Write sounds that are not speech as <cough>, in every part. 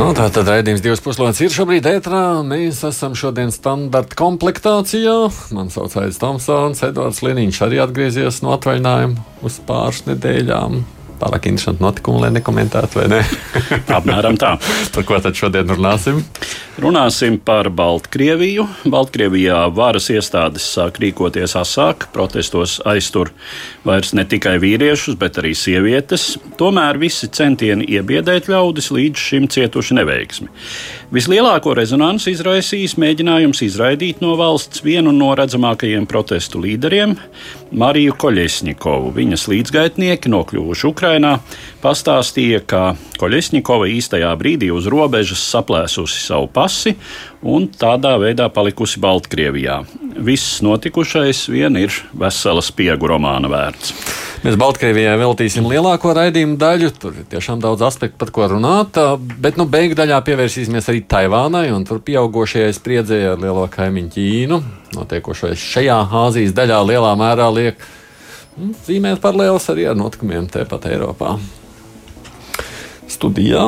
Nu, tā tad raidījums divas puslodes ir šobrīd ētrā. Mēs esam šodien standarta komplektācijā. Man sauc Aits Tomsons, Edvards Liniņš arī atgriezies no atvaļinājuma uz pāris nedēļām pārāk interesanti notikumi, lai nekomentētu, vai ne? <laughs> Apmēram tā. par ko tad šodien runāsim? Runāsim par Baltkrieviju. Baltkrievijā varas iestādes sāk rīkoties asāk, protestos aiztur vairs ne tikai vīriešus, bet arī sievietes. Tomēr visi centieni iebiedēt ļaudis līdz šim cietuši neveiksmi. Vislielāko rezonanci izraisījis mēģinājums izraidīt no valsts vienu no redzamākajiem protestu līderiem - Mariju Koļesņikovu. Viņas līdzgaitnieki nokļuvuši Ukrainā, pastāstīja, ka Koļesņikova īstajā brīdī uz robežas saplēsusi savu pasi un tādā veidā palikusi Baltkrievijā. Viss notikušais vien ir vesela spiegu romāna vērts. Mēs Baltkrievijai veltīsim lielāko raidījumu daļu. Tur ir tiešām daudz aspektu, par ko runāt. Bet nu, beigu daļā pievērsīsimies arī Taivānai un tur pieaugušajai spriedzē ar lielo kaimiņu Ķīnu. Notiekošais šajā Āzijas daļā lielā mērā liek nu, zīmēt paralēlus arī ar notikumiem tepat Eiropā. Studijā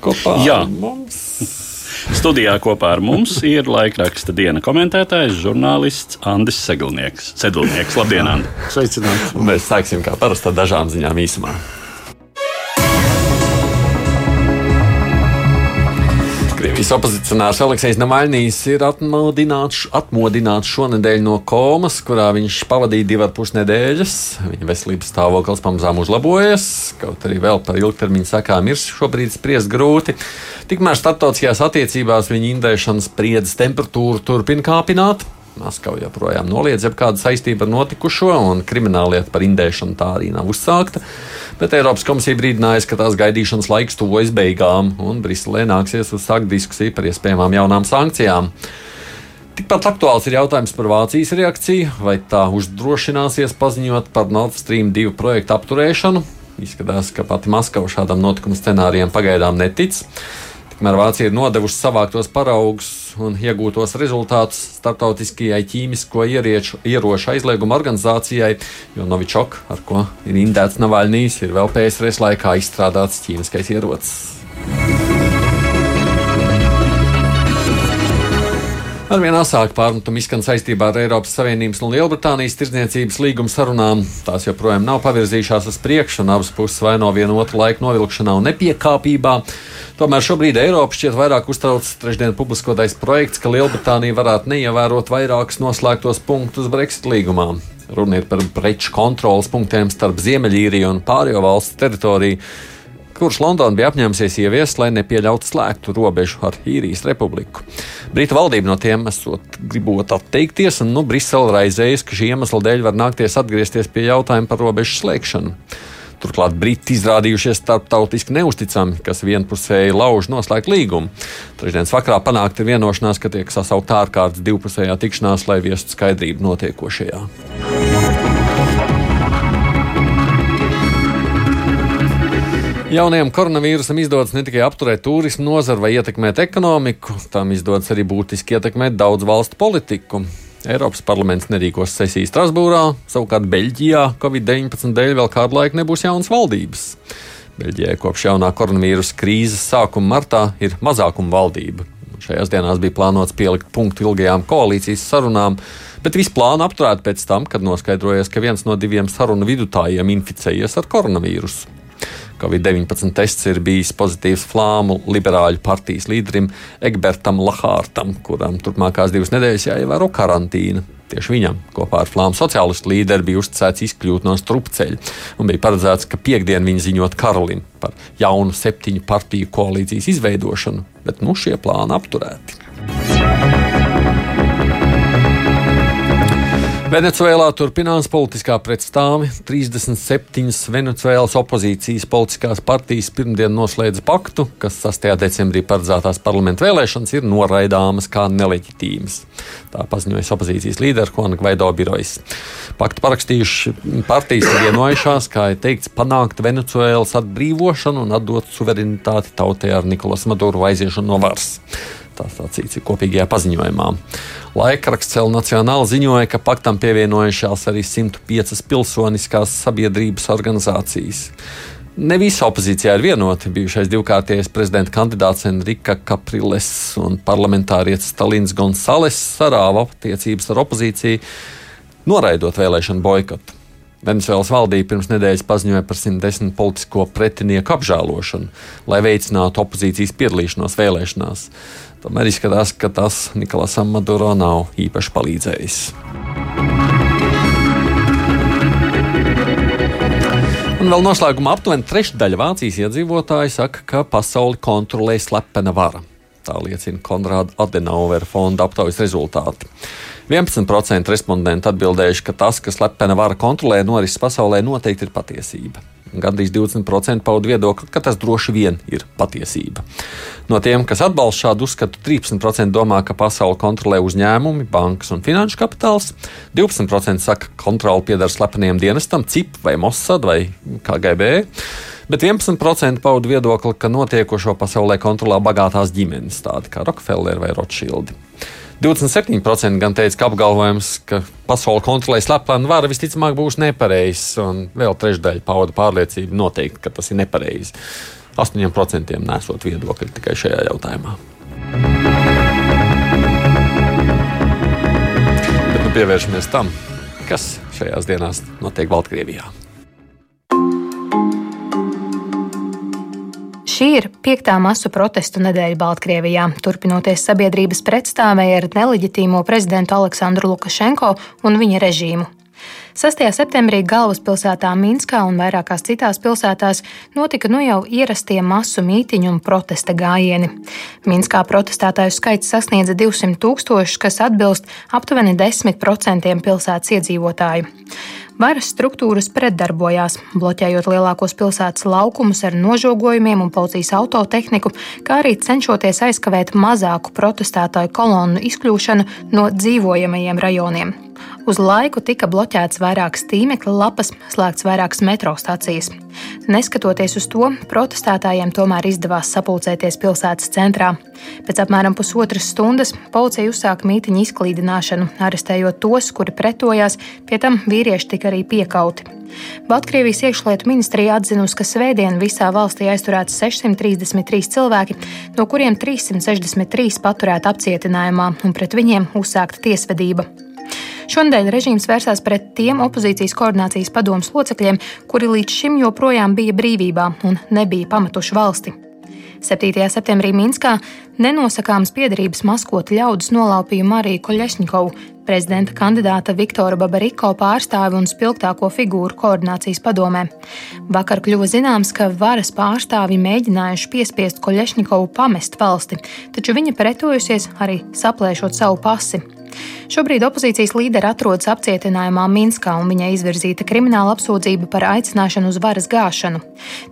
kopā Jā. ar mums Studijā kopā ar mums ir laikraksta diena komentētājs, žurnālists Andris Seglnieks. Sedlnieks. Labdien, Andi! Sveicināti! Mēs sāksim kā parasti ar dažām ziņām īsumā. Krievijas opozicionārs Aleksis Navaļnijas ir atmodināts, atmodināts šonadēļ no komas, kurā viņš pavadīja divas pus nedēļas. Viņa veselības stāvoklis pamazām uzlabojas, kaut arī vēl par ilgtermiņa sekām ir šobrīd spriest grūti. Tikmēr starptautiskajās attiecībās viņa indēšanas spriedzes temperatūra turpina kāpināt. Maskava joprojām noliedz jebkādu saistību ar notikušo, un krimināllieta par indēšanu tā arī nav uzsākta. Bet Eiropas komisija brīdināja, ka tās gaidīšanas laiks tuvojas beigām, un Briselē nāksies uzsākt diskusiju par iespējamām jaunām sankcijām. Tikpat aktuāls ir jautājums par Vācijas reakciju, vai tā uzdrošināsies paziņot par Nord Stream 2 projektu apturēšanu. Izskatās, ka pati Maskava šādam notikumu scenārijam pagaidām netic. Tikmēr Vācija ir nodevusi savāktos paraugus un iegūtos rezultātus starptautiskajai ķīmisko ierieču, ieroču aizlieguma organizācijai, jo Novičok, ar ko ir indēts Navaļnīs, ir vēl PSRS laikā izstrādāts ķīmiskais ierocis. Arvien asāk pārmetumi izskan saistībā ar Eiropas Savienības un Lielbritānijas tirdzniecības līguma sarunām. Tās joprojām nav pavirzījušās uz priekšu, un abas puses vaino vienu otru laiku novilkšanā un nepiekāpībā. Tomēr šobrīd Eiropa šķiet vairāk uztrauc trešdien publiskotais projekts, ka Lielbritānija varētu neievērot vairākus noslēgtos punktus Brexit līgumā. Runa ir par preču kontrolas punktiem starp Ziemeļīriju un pārējo valstu teritoriju kurus Londona bija apņēmusies ieviest, lai nepieļautu slēgtu robežu ar īrijas republiku. Brītu valdība no tiem esot gribot atteikties, un nu, Brisele raizējas, ka šī iemesla dēļ var nākties atgriezties pie jautājuma par robežu slēgšanu. Turklāt Briti izrādījušies starptautiski neusticami, kas vienpusēji lauž noslēgt līgumu. Trešdienas vakarā panākta vienošanās, ka tiek sasaukt ārkārtas divpusējā tikšanās, lai viestu skaidrību notiekošajā. Jaunajam koronavīrusam izdodas ne tikai apturēt turismu nozaru vai ietekmēt ekonomiku, tam izdodas arī būtiski ietekmēt daudz valstu politiku. Eiropas parlaments nerīkos sesiju Strasbūrā, savukārt Beļģijā Covid-19 dēļ vēl kādu laiku nebūs jaunas valdības. Beļģijai kopš jaunā koronavīrusa krīzes sākuma martā ir mazākuma valdība. Šajās dienās bija plānots pielikt punktu ilgajām koalīcijas sarunām, bet visu plānu apturēt pēc tam, kad noskaidrojies, ka viens no diviem sarunu vidutājiem inficējies ar koronavīrusu. Covid-19 tests ir bijis pozitīvs Flāmu liberāļu partijas līderim Egbertam Lahārtam, kuram turpmākās divas nedēļas jāievēro karantīna. Tieši viņam kopā ar Flāmu sociālistu līderi bija uzticēts izkļūt no strupceļa, un bija paredzēts, ka piekdien viņa ziņot Karolim par jaunu septiņu partiju koalīcijas izveidošanu, bet nu šie plāni apturēti. Venecuēlā turpinās politiskā pretstāve. 37 Venecijas opozīcijas politiskās partijas pirmdien noslēdza paktu, kas 6. decembrī paredzētās parlamentu vēlēšanas ir noraidāmas kā neleģitīmas. Tā paziņoja opozīcijas līderis Juan Gvaido birojas. Paktu parakstījuši partijas ir vienojušās, kā ir teikts, panākt Venecijas atbrīvošanu un atdot suverenitāti tautai ar Nikolas Maduru aiziešanu no varas. Tā sacīts kopīgajā paziņojumā. Laikraksts El Nacionāli ziņoja, ka paktam pievienojušās arī 105 pilsoniskās sabiedrības organizācijas. Ne visa opozīcijā ir vienota. Bijušais divkārtais prezidenta kandidāts Enrika Kapriles un parlamentārietis Stalins Gonzales sarāva attiecības ar opozīciju, noraidot vēlēšanu boikotu. Venecijas valdība pirms nedēļas paziņoja par 110 politisko pretinieku apžēlošanu, lai veicinātu opozīcijas piedalīšanos vēlēšanās. Tomēr izskatās, ka tas Nikolasam Maduro nav īpaši palīdzējis. Un vēl noslēgumā aptuveni trešdaļa Vācijas iedzīvotāji saka, ka pasauli kontrolē slepena vara. Tā liecina Konrāda Adenauera fonda aptaujas rezultāti. 11% respondentu atbildējuši, ka tas, kas slepena vara kontrolē norises pasaulē, noteikti ir patiesība. Gandrīz 20% pauda viedokli, ka tas droši vien ir patiesība. No tiem, kas atbalsta šādu uzskatu, 13% domā, ka pasauli kontrolē uzņēmumi, bankas un finanšu kapitāls, 12% saka, ka kontrole pieder slepeniem dienestam, CIP vai Mossad vai KGB. Bet 11% pauda viedokli, ka notiekošo pasaulē kontrolē bagātās ģimenes, tādi kā Rockefeller vai Rothschild. 27% gan teica, ka apgalvojums, ka pasauli kontrolē slepena vara, visticamāk būs nepareizs, un vēl trešdaļa pauda pārliecību noteikti, ka tas ir nepareizi. 8% nesot viedokļi tikai šajā jautājumā. Bet nu pievēršamies tam, kas šajās dienās notiek Baltkrievijā. Šī ir piektā masu protestu nedēļa Baltkrievijā, turpinoties sabiedrības pretstāvēji ar neleģitīmo prezidentu Aleksandru Lukašenko un viņa režīmu. 6. septembrī galvaspilsētā Minskā un vairākās citās pilsētās notika nu jau ierastie masu mītiņu un protesta gājieni. Minskā protestētāju skaits sasniedza 200 tūkstošus, kas atbilst aptuveni 10% pilsētas iedzīvotāju. Varas struktūras pretdarbojās, bloķējot lielākos pilsētas laukumus ar nožogojumiem un policijas autotehniku, kā arī cenšoties aizkavēt mazāku protestētāju kolonnu izkļūšanu no dzīvojamajiem rajoniem. Uz laiku tika bloķēts vairākas tīmekļa lapas, slēgts vairākas metro stācijas. Neskatoties uz to, protestētājiem tomēr izdevās sapulcēties pilsētas centrā. Pēc apmēram pusotras stundas policija uzsāka mītiņu izklīdināšanu, arestējot tos, kuri pretojās, pie tam vīrieši tika arī piekauti. Baltkrievijas iekšlietu ministrija atzinusi, ka svētdien visā valstī aizturēts 633 cilvēki, no kuriem 363 paturēti apcietinājumā, un pret viņiem uzsākta tiesvedība. Šonadēļ režīms vērsās pret tiem opozīcijas koordinācijas padomus locekļiem, kuri līdz šim joprojām bija brīvībā un nebija pametuši valsti. 7. septembrī Minskā nenosakāms piedarības maskota ļaudis nolaupīja Mariju Koļešņikovu, prezidenta kandidāta Viktora Babariko pārstāvi un spilgtāko figūru koordinācijas padomē. Vakar kļuva zināms, ka varas pārstāvji mēģinājuši piespiest Koļešņikovu pamest valsti, taču viņa pretojusies arī saplēšot savu pasi. Šobrīd opozīcijas līderi atrodas apcietinājumā Minskā un viņai izvirzīta krimināla apsūdzība par aicināšanu uz varas gāšanu.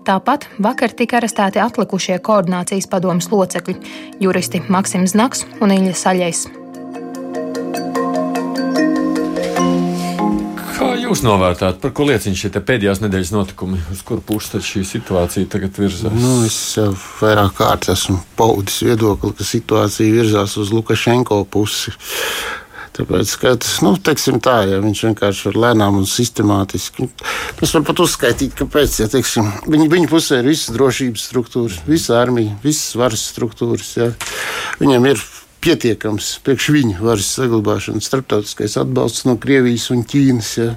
Tāpat vakar tika arestēti atlikušie koordinācijas padomus locekļi - juristi Maksims Naks un Ilja Saļais. Kā jūs novērtējat, par ko liecina šie pēdējās nedēļas notikumi, uz kuru pusi šī situācija tagad virzās? Nu, es jau vairāk kārt esmu paudis viedokli, ka situācija virzās uz Lukašenko pusi. Tāpēc, ka, nu, teiksim, tā, ja viņš vienkārši ir lēnām un sistemātiski. Mēs varam pat uzskaitīt, kāpēc. Ja, teiksim, viņa, viņa pusē ir visas drošības struktūras, visa armija, visas varas struktūras. Ja. Viņam ir pietiekams priekš viņa varas saglabāšanas starptautiskais atbalsts no Krievijas un Ķīnas. Ja.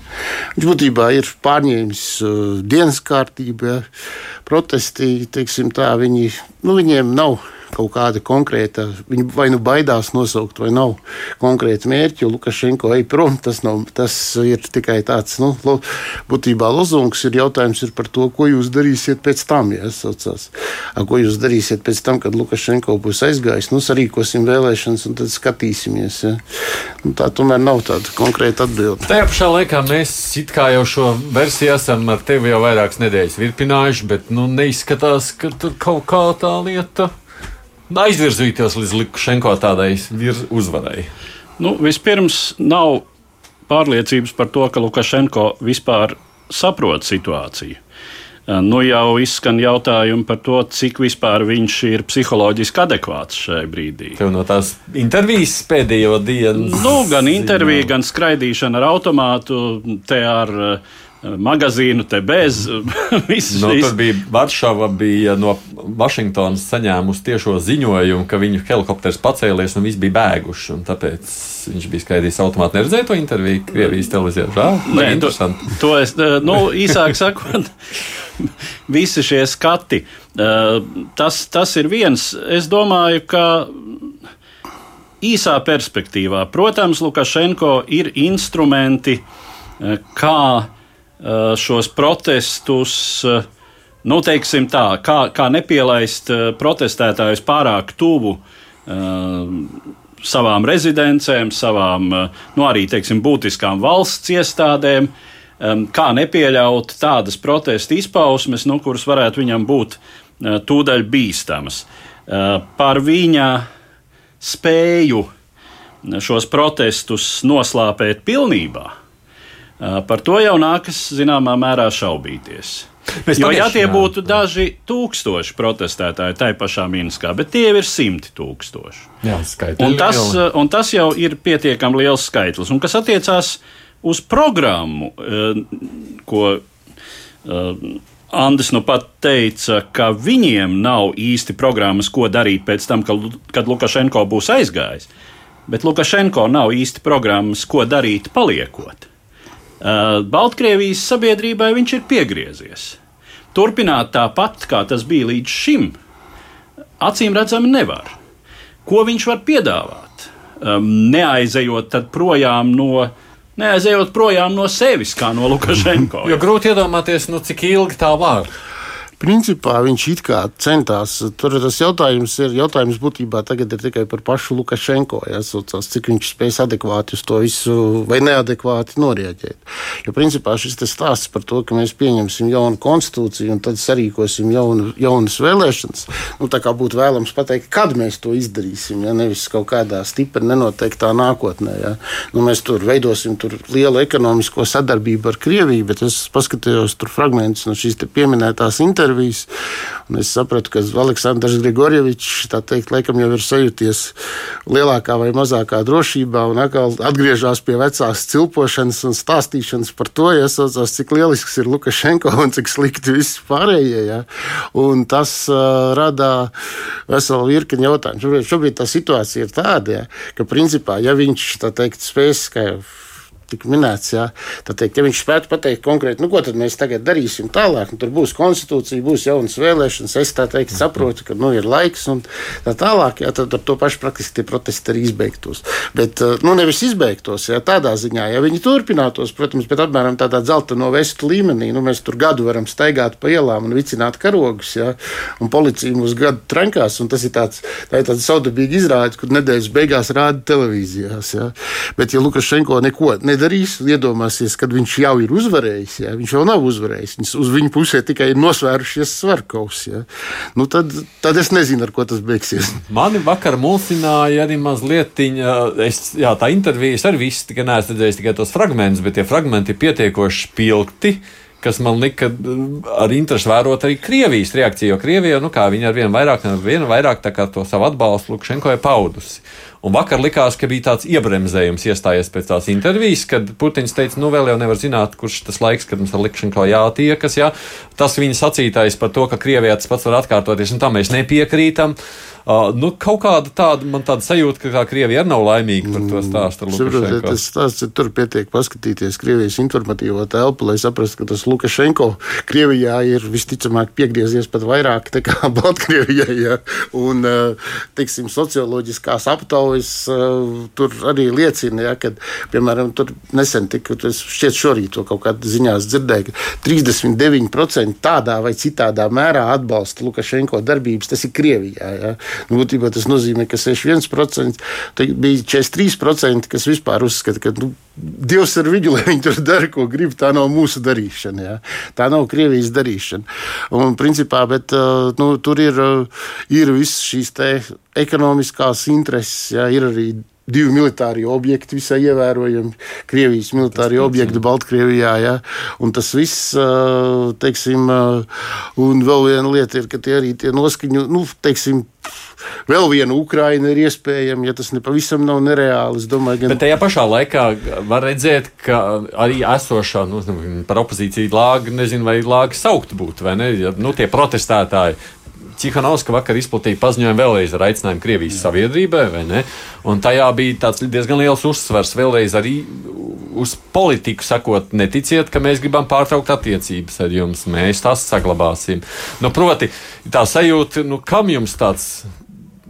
Viņš būtībā ir pārņēmis uh, dienas kārtību, ja. protesti, teiksim tā, viņi, nu, viņiem nav kaut kāda konkrēta, viņi vai nu baidās nosaukt, vai nav konkrēti mērķi, jo Lukašenko ej prom, tas, nav, tas ir tikai tāds, nu, lo, būtībā lozungs ir jautājums ir par to, ko jūs darīsiet pēc tam, ja saucās. Ko jūs darīsiet pēc tam, kad Lukašenko būs aizgājis, nu, sarīkosim vēlēšanas un tad skatīsimies. Ja. Nu, tā tomēr nav tāda konkrēta atbilde. Tajā pašā laikā mēs it kā jau šo versiju esam ar tevi jau vairākas nedēļas virpinājuši, bet nu, neizskatās, ka tur kaut kā tā lieta aizvirzītos līdz Lukašenko tādai uzvarai. Nu, vispirms nav pārliecības par to, ka Lukašenko vispār saprot situāciju. Nu jau izskan jautājumi par to, cik vispār viņš ir psiholoģiski adekvāts šajā brīdī. Tev no tās intervijas pēdējo dienu. Nu, gan intervija, gan skraidīšana ar automātu, te ar uh, magazīnu, te bez. <laughs> viss. Tur bija Varšava, bija no Vašingtonas saņēmusi tiešo ziņojumu, ka viņu helikopters pacēlies un viss bija bēguši. Tāpēc viņš bija skaidrs, automāti neredzēja to interviju Krievijas televīzijā. Nē, to, to es, nu, īsāk <laughs> sakot, visi šie skati, tas, tas ir viens. Es domāju, ka īsā perspektīvā, protams, Lukašenko ir instrumenti, kā Eh, šos protestus, eh, nu, teiksim tā, kā, kā nepielaist eh, protestētājus pārāk tuvu savām rezidencēm, savām nu, arī teiksim, būtiskām valsts iestādēm, kā nepieļaut tādas protesta izpausmes, nu, kuras varētu viņam būt tūdaļ bīstamas. Par viņa spēju šos protestus noslāpēt pilnībā Par to jau nākas zināmā mērā šaubīties. Mēs jo, ja tie būtu daži tūkstoši protestētāji tajā pašā Minskā, bet tie ir simti tūkstoši. Jā, un, tas, un tas jau ir pietiekami liels skaitlis. Un kas attiecās uz programmu, ko Andris nu pat teica, ka viņiem nav īsti programmas, ko darīt pēc tam, kad Lukašenko būs aizgājis. Bet Lukašenko nav īsti programmas, ko darīt paliekot. Eh, Baltkrievijas sabiedrībai viņš ir piegriezies. Turpināt tāpat, kā tas bija līdz šim, acīm redzami nevar. Ko viņš var piedāvāt? Neaizejot projām no, neaizejot projām no sevis, kā no Lukašenko. <laughs> Jo grūti iedomāties, nu, cik ilgi tā var. Principā viņš it kā centās. Tur tas jautājums ir jautājums būtībā tagad ir tikai par pašu Lukašenko. Ja, saucās, cik viņš spēs adekvāti uz to visu vai neadekvāti norēģēt. Jo principā šis stāsts par to, ka mēs pieņemsim jaunu konstitūciju un tad sarīkosim jaunu, jaunas vēlēšanas, nu, tā kā būtu vēlams pateikt, kad mēs to izdarīsim. Ja, nevis kaut kādā stipri nenoteiktā nākotnē. Ja. Nu, mēs tur veidosim tur lielu ekonomisko sadarbību ar Krieviju, bet es paskatījos tur fragmentus no šīs pieminētās intervijas intervijas. Es sapratu, ka Aleksandrs Grigorjevičs teikt, laikam jau ir sajūties lielākā vai mazākā drošībā un atkal atgriežas pie vecās cilpošanas un stāstīšanas par to, ja saucās, cik lielisks ir Lukašenko un cik slikti viss pārējie. Ja? Un tas uh, rada veselu virkni jautājumu. Šobrīd, šobrīd tā situācija ir tāda, ja, ka principā, ja viņš teikt spēs, ka tika minēts. Jā. Tad, teikt, ja viņš spētu pateikt konkrēti, nu, ko tad mēs tagad darīsim tālāk, nu, tur būs konstitūcija, būs jaunas vēlēšanas, es tā teikt, saprotu, ka nu, ir laiks un tā tālāk, jā, tad ar to pašu praktiski tie protesti arī izbeigtos. Bet, eh, nu, nevis izbeigtos, jā, tādā ziņā, ja viņi turpinātos, protams, bet apmēram tādā zelta no vestu līmenī, nu, mēs tur gadu varam staigāt pa ielām un vicināt karogus, jā, un policija mūs gadu trenkās, un tas ir tāds, tā ir tāds saudabīgi izrādes, kur nedēļas beigās rāda televīzijās, jā. Bet, ja Lukašenko neko nedarīja, nedarīs. Iedomāsies, kad viņš jau ir uzvarējis. Jā. Viņš jau nav uzvarējis. Viņš uz viņa pusē tikai ir nosvērušies svarkaus. Nu, tad, tad es nezinu, ar ko tas beigsies. Mani vakar mulsināja arī mazliet. Es, jā, tā intervijas arī viss, tikai neesmu redzējis tikai tos fragmentus, bet tie fragmenti ir pietiekoši spilgti kas man lika ar interesi vērot arī Krievijas reakciju. Jo Krievija, nu kā viņi ar vienu vairāk, ar vienu vairāk to savu atbalstu Lukašenko ir paudusi. Un vakar likās, ka bija tāds iebremzējums iestājies pēc tās intervijas, kad Putins teica, nu vēl jau nevar zināt, kurš tas laiks, kad mums ar Lukašenko jātiekas. Jā. Tas viņa sacītais par to, ka Krievijā tas pats var atkārtoties, un tam mēs nepiekrītam. Uh, nu, kaut kāda tāda, man tāda sajūta, ka Krievija arī nav laimīga par to stāstu. Saprotiet, tas stāsts ir tur pietiek paskatīties Krievijas informatīvo telpu, lai saprastu, ka tas Lukašenko Krievijā ir visticamāk piegriezies pat vairāk nekā <laughs> Baltkrievijai. Ja? Un, teiksim, socioloģiskās aptaujas tur arī liecina, ja, ka, piemēram, tur nesen tika, es šķiet šorīt to kaut kādā ziņās dzirdēju, ka 39% tādā vai citādā mērā atbalsta Lukašenko darbības, tas ir Krievijā. Ja? Nu, būtībā tas nozīmē, ka 61% bija 43%, kas vispār uzskata, ka nu, Dievs ir viņu, lai viņi tur dara, ko grib. Tā nav mūsu darīšana. Ja? Tā nav Krievijas darīšana. Un, principā, bet, nu, tur ir, ir visas šīs ekonomiskās intereses, ja? ir arī divi militāri objekti, visai ievērojami. Krievijas militāri objekti Baltkrievijā. Ja? Un tas viss, teiksim, un vēl viena lieta ir, ka tie arī tie noskaņu, nu, teiksim, Vēl viena Ukraina ir iespējama, ja tas nepavisam nav nereāli. Domāju, gan... Bet tajā pašā laikā var redzēt, ka arī esošā nu, par opozīciju lāga, nezinu, vai lāga saukt būtu, vai ne? Ja, nu, tie protestētāji Cihanovska vakar izplatīja paziņojumu vēlreiz ar aicinājumu Krievijas Jā. sabiedrībai, vai ne? Un tajā bija diezgan liels uzsvers vēlreiz arī uz politiku sakot, neticiet, ka mēs gribam pārtraukt attiecības ar jums, mēs tās saglabāsim. Nu, proti, tā sajūta, nu, kam jums tāds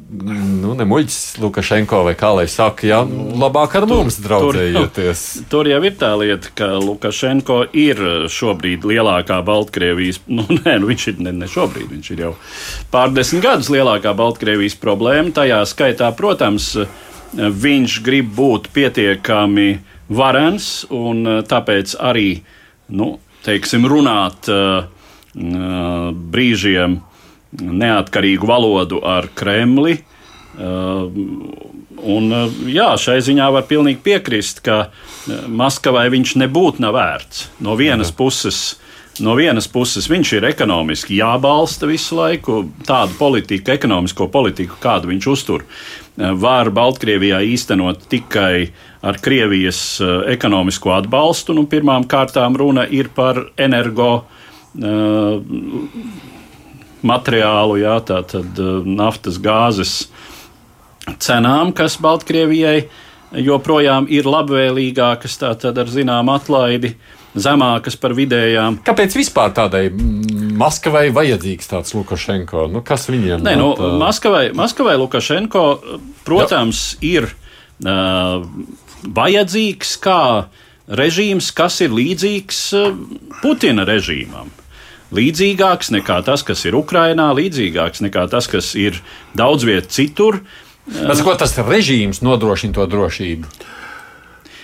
nu, ne muļķis Lukašenko vai kā lai saka, jā, nu, labāk ar mums draudzējieties. Tur, tur jau ir tā lieta, ka Lukašenko ir šobrīd lielākā Baltkrievijas, nu, <laughs> nē, nu, viņš ir ne, ne šobrīd, viņš ir jau pārdesmit gadus lielākā Baltkrievijas problēma. Tajā skaitā, protams, viņš grib būt pietiekami varens un tāpēc arī, nu, teiksim, runāt uh, brīžiem neatkarīgu valodu ar Kremli. Uh, un, uh, jā, šai ziņā var pilnīgi piekrist, ka uh, Maskavai viņš nebūtu nav vērts. No vienas puses, no vienas puses viņš ir ekonomiski jābalsta visu laiku. Tādu politiku, ekonomisko politiku, kādu viņš uztur, var Baltkrievijā īstenot tikai ar Krievijas ekonomisko atbalstu. Nu, pirmām kārtām runa ir par energo materiālu, jā, tātad uh, naftas, gāzes cenām, kas Baltkrievijai joprojām ir labvēlīgākas, tātad ar zināmu atlaidi. Zemākas par vidējām. Kāpēc vispār tādai Maskavai vajadzīgs tāds Lukašenko? Nu, kas viņiem ir? Nu, tā... Maskavai, Maskavai Lukašenko, protams, Jā. ir uh, vajadzīgs kā režīms, kas ir līdzīgs Putina režīmam līdzīgāks nekā tas, kas ir Ukrajinā, līdzīgāks nekā tas, kas ir daudz vietā citur. Bet, ko tas režīms nodrošina to drošību?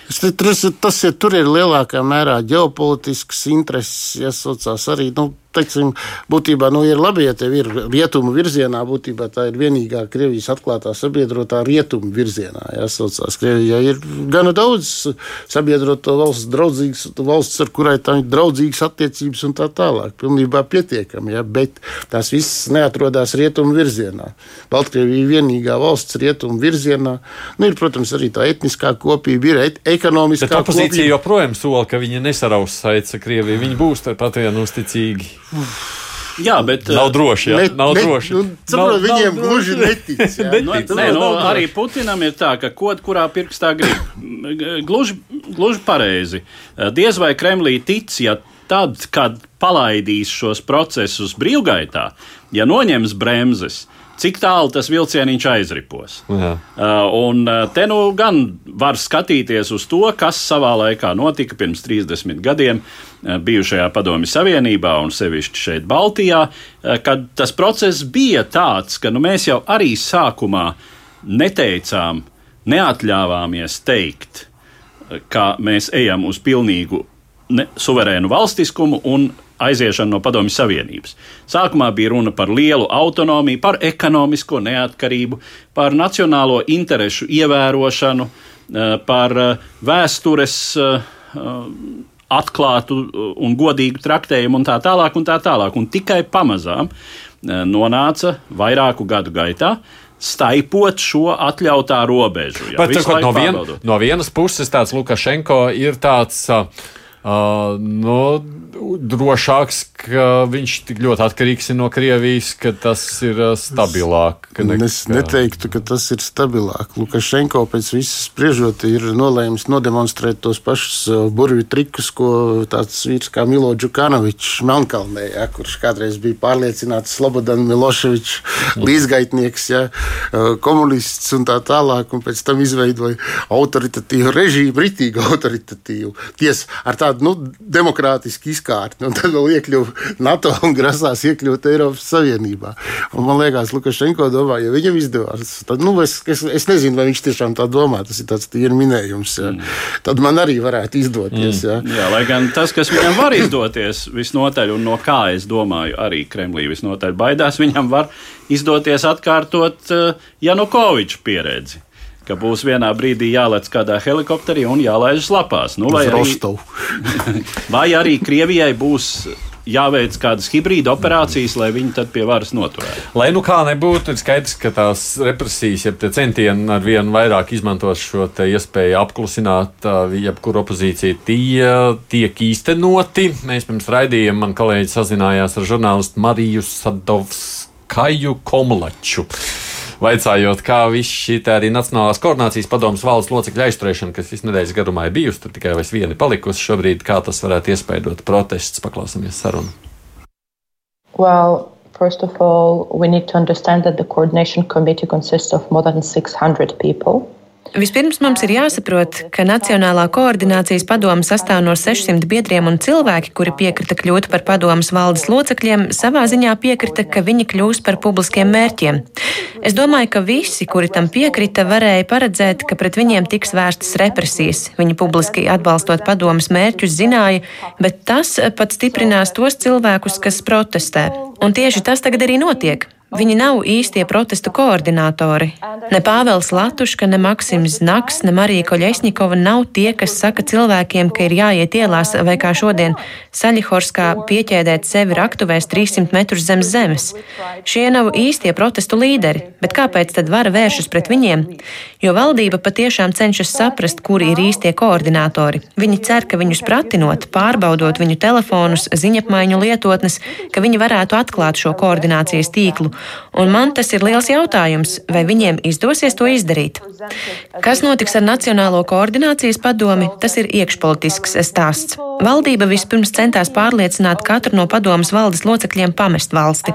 Tas, tas ir, tur ir lielākā mērā ģeopolitisks intereses, jāsaucās arī. Nu, teiksim, būtībā nu, ir labi, ja tev ir rietumu virzienā, būtībā tā ir vienīgā Krievijas atklātā sabiedrotā rietumu virzienā. Jāsaucās, Krievijā ir gana daudz sabiedroto valsts, draudzīgas valsts, ar kurai tā ir draudzīgas attiecības un tā tālāk. Pilnībā pietiekami, ja, bet tās visas neatrodas rietumu virzienā. Baltkrievija ir vienīgā valsts rietumu virzienā. Nu, ir, protams, arī tā etniskā kopība, ir et ekonomiskā kopība. Opozīcija joprojām sola, ka viņi nesaraus saites ar Krieviju. Viņi būs tāpat vien uzticīgi. Jā, bet nav droši. Jā, ne, nav ne, droši. Nu, saprot, nav, viņiem nav gluži netic. <laughs> netic. Nu, nē, nu, arī Putinam ir tā, ka kod, kurā pirkstā grib. Gluži, gluži pareizi. Diez vai Kremlī tic, ja tad, kad palaidīs šos procesus brīvgaitā, ja noņems bremzes, cik tālu tas vilcieniņš aizripos. Jā. Uh, un uh, te nu gan var skatīties uz to, kas savā laikā notika pirms 30 gadiem uh, bijušajā Padomju Savienībā un sevišķi šeit Baltijā, kad tas process bija tāds, ka nu, mēs jau arī sākumā neteicām, neatļāvāmies teikt, ka mēs ejam uz pilnīgu ne, suverēnu valstiskumu un aiziešanu no Padomju Savienības. Sākumā bija runa par lielu autonomiju, par ekonomisko neatkarību, par nacionālo interesu ievērošanu, eh, par eh, vēstures eh, atklātu un godīgu traktējumu un tā tālāk. Un tā tālāk. Un tikai pamazām nonāca vairāku gadu gaitā staipot šo atļautā robežu. Jā, Bet, no, vien, no vienas puses tāds Lukašenko ir tāds. Uh, nu, drošāks ka viņš tik ļoti atkarīgs no Krievijas, ka tas ir stabilāk? Nekā... Es neteiktu, ka tas ir stabilāk. Lukašenko pēc visas spriežot ir nolēmis nodemonstrēt tos pašus burvju trikus, ko tāds vīrs kā Milo Džukanovičs Melnkalnē, ja, kurš kādreiz bija pārliecināts Slobodan Miloševičs, līdzgaitnieks, ja, komunists un tā tālāk, un pēc tam izveidoja autoritatīvu režīmu, ritīgu <laughs> autoritatīvu. Tiesa ar tādu nu, demokrātisku izkārtni, un tad vēl iekļuva NATO un grasās iekļūt Eiropas Savienībā. Un man liekas, Lukašenko domā, ja viņam izdevās, tad nu, es, es, es nezinu, vai viņš tiešām tā domā. Tas ir tāds tīri minējums. Ja. Mm. Tad man arī varētu izdoties. Ja. Mm. Jā, lai gan tas, kas viņam var izdoties, visnotaļ, un no kā es domāju, arī Kremlī visnotaļ baidās, viņam var izdoties atkārtot uh, Janukoviča pieredzi ka būs vienā brīdī jālec kādā helikopterī un jālaižas lapās. Nu, vai, arī, <laughs> vai arī Krievijai būs jāveic kādas hibrīda operācijas, lai viņi tad pie varas noturētu. Lai nu kā nebūtu, ir skaidrs, ka tās represijas, jeb centieni ar vienu vairāk izmantot šo iespēju apklusināt jebkuru opozīciju, tie tiek īstenoti. Mēs pirms raidījuma man kolēģi sazinājās ar žurnālistu Mariju Sadovskaju Komlaču vaicājot, kā viss šī arī Nacionālās koordinācijas padomus valdes locekļu aizturēšana, kas visu nedēļas garumā ir bijusi, tur tikai vairs viena palikusi šobrīd, kā tas varētu iespaidot protestus. Paklausāmies sarunu. Well, First of all, we need to understand that the coordination committee consists of more than 600 people. Vispirms mums ir jāsaprot, ka Nacionālā koordinācijas padoma sastāv no 600 biedriem un cilvēki, kuri piekrita kļūt par padomas valdes locekļiem, savā ziņā piekrita, ka viņi kļūs par publiskiem mērķiem. Es domāju, ka visi, kuri tam piekrita, varēja paredzēt, ka pret viņiem tiks vērstas represijas. Viņi publiski atbalstot padomas mērķus zināja, bet tas pat stiprinās tos cilvēkus, kas protestē. Un tieši tas tagad arī notiek. Viņi nav īstie protestu koordinatori. Ne Pāvils Latuška, ne Maksims Znaks, ne Marija Koļesņikova nav tie, kas saka cilvēkiem, ka ir jāiet ielās vai kā šodien Saļihorskā pieķēdēt sevi raktuvēs 300 metrus zem zemes. Šie nav īstie protestu līderi, bet kāpēc tad vara vēršas pret viņiem? Jo valdība patiešām cenšas saprast, kuri ir īstie koordinatori. Viņi cer, ka viņus pratinot, pārbaudot viņu telefonus, ziņapmaiņu lietotnes, ka viņi varētu atklāt šo koordinācijas tīklu Un man tas ir liels jautājums, vai viņiem izdosies to izdarīt. Kas notiks ar Nacionālo koordinācijas padomi, tas ir iekšpolitisks stāsts. Valdība vispirms centās pārliecināt katru no padomas valdes locekļiem pamest valsti.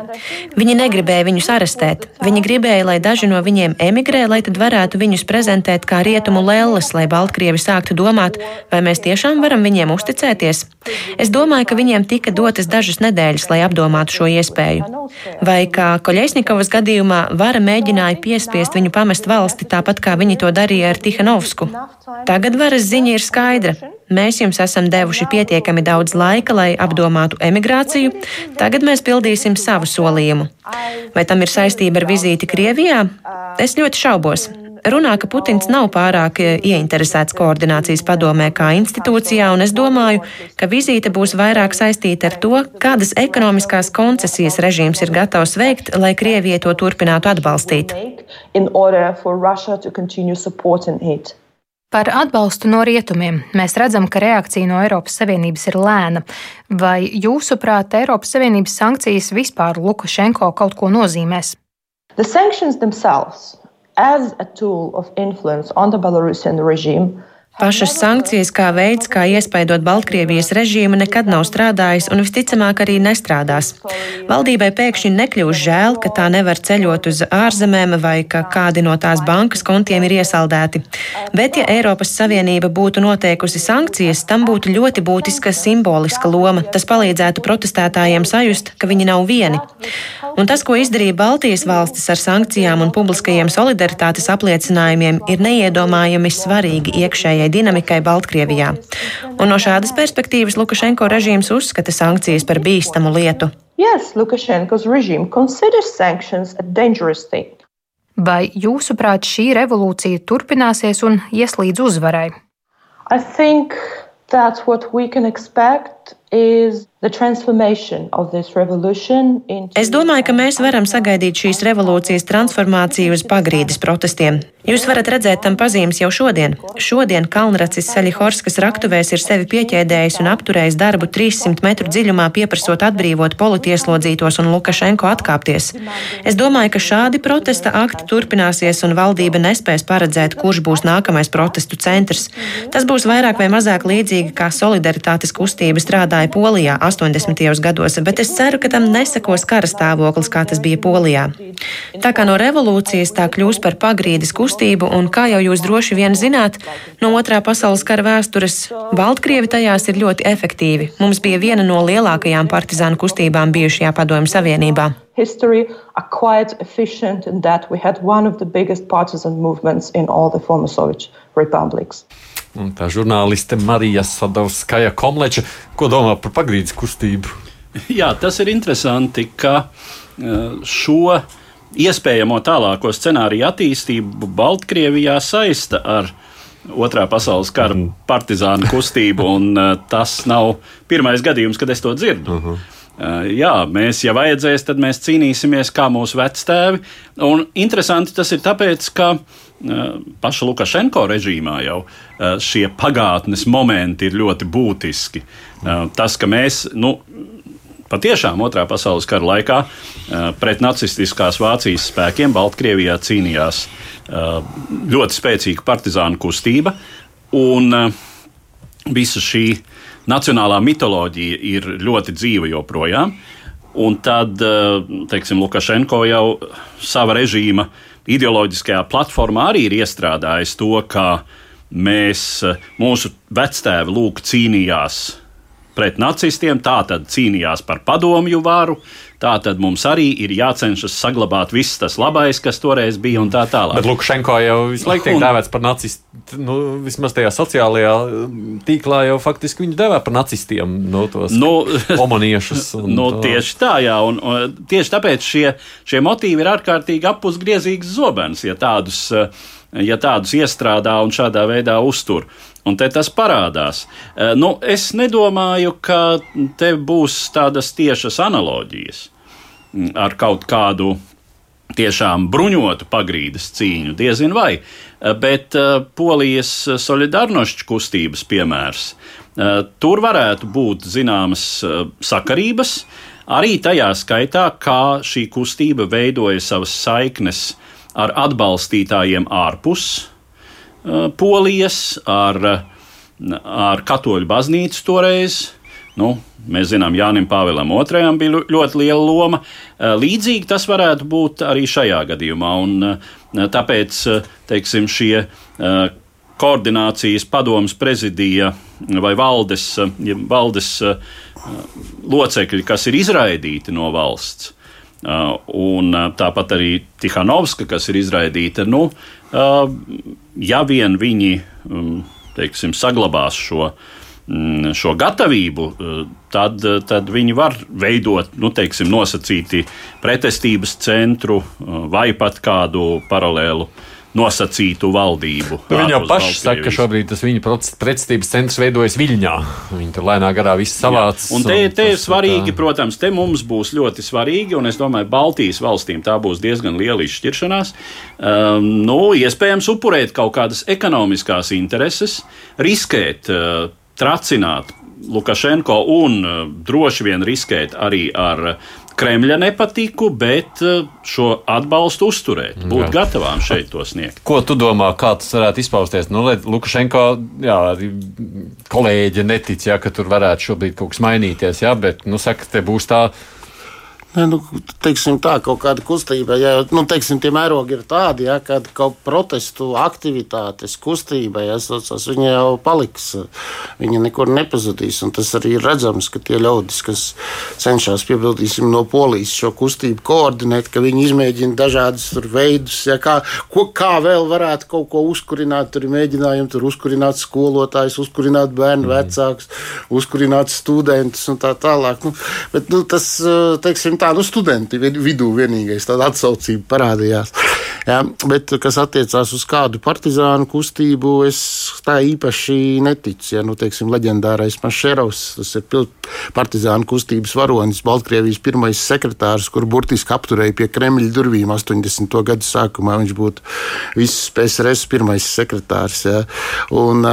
Viņi negribēja viņus arestēt. Viņi gribēja, lai daži no viņiem emigrē, lai tad varētu viņus prezentēt kā rietumu lelles, lai Baltkrievi sāktu domāt, vai mēs tiešām varam viņiem uzticēties. Es domāju, ka viņiem tika dotas dažas nedēļas, lai apdomātu šo iespēju. Vai kā Koļesnikovas gadījumā vara mēģināja piespiest viņu pamest valsti tāpat kā viņi to darīja ar Tihanovsku. Tagad varas ziņa ir skaidra. Mēs jums esam devuši pietiekami daudz laika, lai apdomātu emigrāciju. Tagad mēs pildīsim savu solījumu. Vai tam ir saistība ar vizīti Krievijā? Es ļoti šaubos. Runā, ka Putins nav pārāk ieinteresēts koordinācijas padomē kā institūcijā, un es domāju, ka vizīte būs vairāk saistīta ar to, kādas ekonomiskās koncesijas režīms ir gatavs veikt, lai Krievija to turpinātu atbalstīt. Par atbalstu no rietumiem mēs redzam, ka reakcija no Eiropas Savienības ir lēna. Vai jūsuprāt, Eiropas Savienības sankcijas vispār Lukašenko kaut ko nozīmēs? The sanctions themselves, as a tool of influence on the Belarusian regime, Pašas sankcijas kā veids, kā iespaidot Baltkrievijas režīmu, nekad nav strādājis un visticamāk arī nestrādās. Valdībai pēkšņi nekļūs žēl, ka tā nevar ceļot uz ārzemēm vai ka kādi no tās bankas kontiem ir iesaldēti. Bet, ja Eiropas Savienība būtu noteikusi sankcijas, tam būtu ļoti būtiska simboliska loma. Tas palīdzētu protestētājiem sajust, ka viņi nav vieni. Un tas, ko izdarīja Baltijas valstis ar sankcijām un publiskajiem solidaritātes apliecinājumiem, ir neiedomājami svarīgi iekšējai iekšējai dinamikai Baltkrievijā. Un no šādas perspektīvas Lukašenko režīms uzskata sankcijas par bīstamu lietu. Yes, Lukashenko's regime considers sanctions a dangerous thing. Vai jūsuprāt šī revolūcija turpināsies un ieslīdz uzvarai? I think that's what we can expect Es domāju, ka mēs varam sagaidīt šīs revolūcijas transformāciju uz pagrīdes protestiem. Jūs varat redzēt tam pazīmes jau šodien. Šodien Kalnracis Saļihorskas raktuvēs ir sevi pieķēdējis un apturējis darbu 300 metru dziļumā, pieprasot atbrīvot politieslodzītos un Lukašenko atkāpties. Es domāju, ka šādi protesta akti turpināsies un valdība nespēs paredzēt, kurš būs nākamais protestu centrs. Tas būs vairāk vai mazāk līdzīgi kā solidaritātes kustība strādāja Polijā 80. gados, bet es ceru, ka tam nesakos kara stāvoklis, kā tas bija Polijā. Tā kā no revolūcijas tā kļūs par pagrīdes kustību, un kā jau jūs droši vien zināt, no otrā pasaules kara vēstures Baltkrievi tajās ir ļoti efektīvi. Mums bija viena no lielākajām partizānu kustībām bijušajā Padomju Savienībā. History are quite efficient in that we had one of the biggest partisan movements in all the former Soviet republics. Un tā žurnāliste Marija Sadovskaja Komleča, ko domā par pagrīdes kustību? <laughs> Jā, tas ir interesanti, ka eh, šo iespējamo tālāko scenāriju attīstību Baltkrievijā saista ar Otrā pasaules kara mm. partizānu kustību, un uh, tas nav pirmais gadījums, kad es to dzirdu. Uh -huh. Uh, jā, mēs, ja vajadzēs, tad mēs cīnīsimies kā mūsu vectēvi. Un interesanti tas ir tāpēc, ka paša Lukašenko režīmā jau šie pagātnes momenti ir ļoti būtiski. Tas, ka mēs, nu, patiešām otrā pasaules kara laikā pret nacistiskās Vācijas spēkiem Baltkrievijā cīnījās ļoti spēcīga partizānu kustība, un visa šī nacionālā mitoloģija ir ļoti dzīva joprojām. Un tad, teiksim, Lukašenko jau sava režīma ideoloģiskajā platformā arī ir iestrādājis to, ka mēs, mūsu vectēvi lūk cīnījās pret nacistiem, tā tad cīnījās par padomju varu. Tā tad mums arī ir jācenšas saglabāt viss tas labais, kas toreiz bija, un tā tālāk. Bet Lukašenko jau visu laiku tiek un... dēvēts par nacistu. Nu, vismaz tajā sociālajā tīklā jau faktiski viņu devē par nacistiem, no nu, tos nu, <laughs> omaniešus. <laughs> Nu, tā. Tieši tā, jā, un, un tieši tāpēc šie, šie motīvi ir ārkārtīgi apusgriezīgs zobens, ja tādus, ja tādus iestrādā un šādā veidā uztur. Un te tas parādās. Eh, nu, es nedomāju, ka te būs tādas tiešas analoģijas mm, ar kaut kādu tiešām bruņotu pagrīdes cīņu, diezin vai. Eh, bet eh, Polijas solidarnošķu kustības piemērs. Tur varētu būt zināmas sakarības, arī tajā skaitā, kā šī kustība veidoja savas saiknes ar atbalstītājiem ārpus Eh, Polijas, ar, ar katoļu baznīcu toreiz. Nu, mēs zinām, Jānis Pāvēlam II bija ļoti liela loma. Eh, līdzīgi tas varētu būt arī šajā gadījumā. Un, eh, tāpēc teiksim, šie koordinācijas padomus prezidija vai valdes, ja valdes locekļi, kas ir izraidīti no valsts. Un tāpat arī Tihanovska, kas ir izraidīta, nu, ja vien viņi um, teiksim, saglabās šo, mm, šo gatavību, uh, tad, tad viņi var veidot nu, teiksim, nosacīti pretestības centru uh, vai pat kādu paralēlu nosacītu valdību. Nu, viņi jau paši saka, ka šobrīd tas viņa pretestības centrs veidojas Viļņā. Viņi tur lēnā garā viss savāc. Un te, te ir svarīgi, tā... protams, te mums būs ļoti svarīgi, un es domāju, Baltijas valstīm tā būs diezgan liela izšķiršanās. Um, nu, iespējams, upurēt kaut kādas ekonomiskās intereses, riskēt, uh, tracināt Lukašenko un uh, droši vien riskēt arī ar Kremļa nepatiku, bet eh, šo atbalstu uzturēt, būt jā. gatavām šeit to sniegt. Ko tu domā, kā tas varētu izpausties? Nu, Lukašenko, jā, kolēģi netic, jā, ka tur varētu šobrīd kaut kas mainīties, jā, bet, nu, saka, te būs tā Ne, nu, teiksim tā, kaut kāda kustība, ja nu, teiksim, tie mērogi ir tādi, ja, ka kaut protestu aktivitātes kustība, ja, tas, viņa jau paliks, viņa nekur nepazudīs. Tas arī ir redzams, ka tie ļaudis, kas cenšas piebildīsim no polijas šo kustību koordinēt, ka viņi izmēģina dažādus veidus, ja, kā, ko, kā vēl varētu kaut ko uzkurināt. Tur ir mēģinājumi tur uzkurināt skolotājus, uzkurināt bērnu mm. vecākus, uzkurināt studentus un tā tālāk. Nu, bet, nu, tas, teiksim, tā, nu, studenti vidū vienīgais tāda atsaucība parādījās. Jā, bet, kas attiecās uz kādu partizānu kustību, es tā īpaši neticu. Ja, nu, teiksim, leģendārais Mašerovs, tas ir partizānu kustības varonis, Baltkrievijas pirmais sekretārs, kur burtiski apturēja pie Kremļa durvīm 80. gadu sākumā. Viņš būtu visas PSRS pirmais sekretārs. Ja. Un,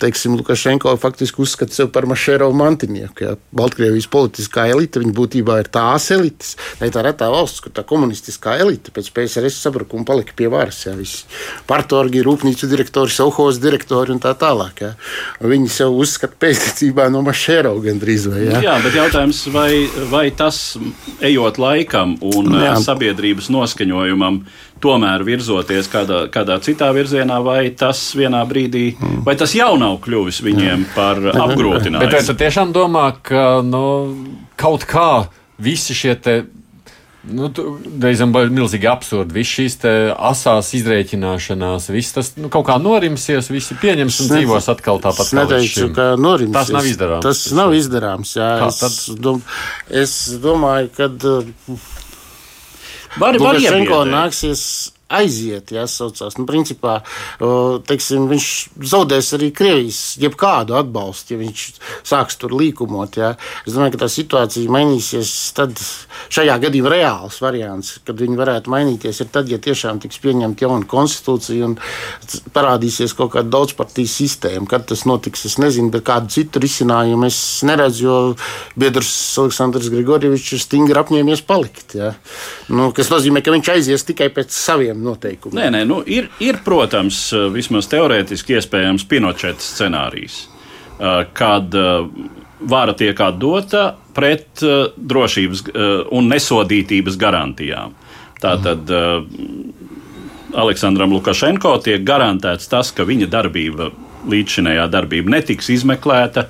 teiksim, Lukašenko faktiski uzskata sevi par Mašerovu mantinieku. Ja. Baltkrievijas politiskā elite, viņa būtībā ir tās elites, ir tā retā valsts, kur tā komunistiskā elite pēc PSRS sabrukuma palika pie varas. Ja. Visi partorgi, rūpnīcu direktori, savhoz direktori un tā tālāk. Ja. Un viņi sev uzskata pēctecībā no Mašerova gandrīz vai. Ja. Jā, bet jautājums, vai, vai tas ejot laikam un Jā. sabiedrības noskaņojumam, tomēr virzoties kādā, kādā citā virzienā, vai tas vienā brīdī, mm. vai tas jau nav kļuvis viņiem par <laughs> apgrūtinājumu. Bet es tiešām domāju, ka nu, kaut kā visi šie te Nu, Reizēm ir milzīgi absurdi. Viss šīs asās izrēķināšanās, viss tas nu, kaut kā norimsies, visi pieņems un dzīvos atkal tāpat. Es neteiktu, ka norimsies. Tas nav izdarāms. Tas nav izdarāms. Jā, es, dom, es domāju, ka. Var Lukašenko nāksies aiziet, ja saucās. Nu, principā, teiksim, viņš zaudēs arī Krievijas jebkādu atbalstu, ja viņš sāks tur līkumot. Ja. Es domāju, ka tā situācija mainīsies tad šajā gadījumā reāls variants, kad viņi varētu mainīties, ir tad, ja tiešām tiks pieņemta jauna konstitūcija un parādīsies kaut kāda daudzpartiju sistēma. Kad tas notiks, es nezinu, bet kādu citu risinājumu es neredzu, jo biedrs Aleksandrs Grigorjevičs ir stingri apņēmies palikt. Ja. Nu, kas nozīmē, ka viņš aizies tikai pēc saviem noteikumiem. Nē, nē, nu, ir, ir, protams, vismaz teorētiski iespējams Pinocheta scenārijs, kad vara tiek atdota pret drošības un nesodītības garantijām. Tātad Aleksandram Lukašenko tiek garantēts tas, ka viņa darbība, līdzšinējā darbība netiks izmeklēta,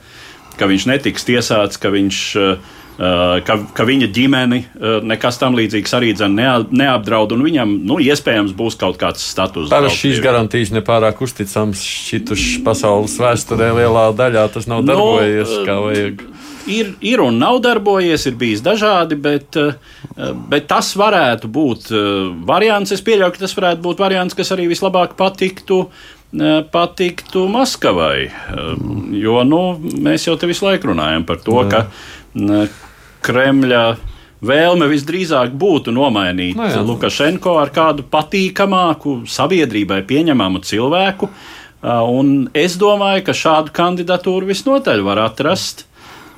ka viņš netiks tiesāts, ka viņš uh, Eh, ka, ka viņa ģimeni eh, nekas tam līdzīgs arī neapdraud, un viņam nu, iespējams būs kaut kāds status. Parasti šīs garantijas nepārāk uzticams šķitušas pasaules vēsturē lielā daļā. Tas nav nu, darbojies no, kā vajag. Ir, ir un nav darbojies, ir bijis dažādi, bet, bet tas varētu būt variants. Es pieļauju, ka tas varētu būt variants, kas arī vislabāk patiktu patiktu Maskavai. Jo nu, mēs jau te visu laiku runājam par to, ka Kremļa vēlme visdrīzāk būtu nomainīt no nu jā. Lukašenko ar kādu patīkamāku, sabiedrībai pieņemamu cilvēku. Un es domāju, ka šādu kandidatūru visnotaļ var atrast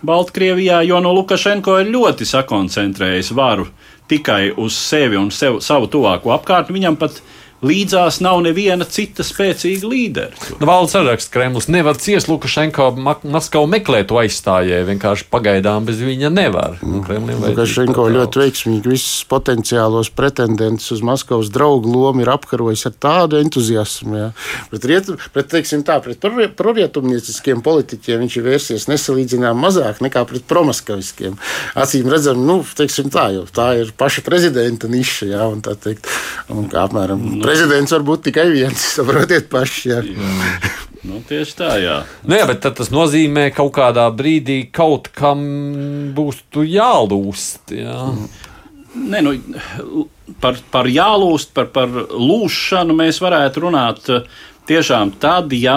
Baltkrievijā, jo no Lukašenko ir ļoti sakoncentrējis varu tikai uz sevi un sev, savu tuvāko apkārtni. Viņam pat ir līdzās nav neviena cita spēcīga līdera. Nu, Valsts saraksts Kremlis nevar ciest Lukašenko Maskavu meklēt to aizstājēju. Vienkārši pagaidām bez viņa nevar. Nu, Lukašenko ļoti veiksmīgi visus potenciālos pretendentus uz Maskavas draugu lomu ir apkarojis ar tādu entuziasmu. Ja. Pret, riet, pret, tā, pret prorietumnieciskiem politiķiem viņš ir vērsies nesalīdzinām mazāk nekā pret promaskaviskiem. Acīm redzam, nu, teiksim, tā, tā ir paša prezidenta niša. Ja, un, teikt, un, apmēram, nu, prezidents var būt tikai viens. <laughs> Saprotiet, paši. Jā. Jā. Nu, tieši tā, jā. Nu, jā, bet tas nozīmē, ka kaut kādā brīdī kaut kam būs jālūst. Jā. Nē, nu, par, par jālūst, par, par lūšanu mēs varētu runāt eh, tiešām tad, ja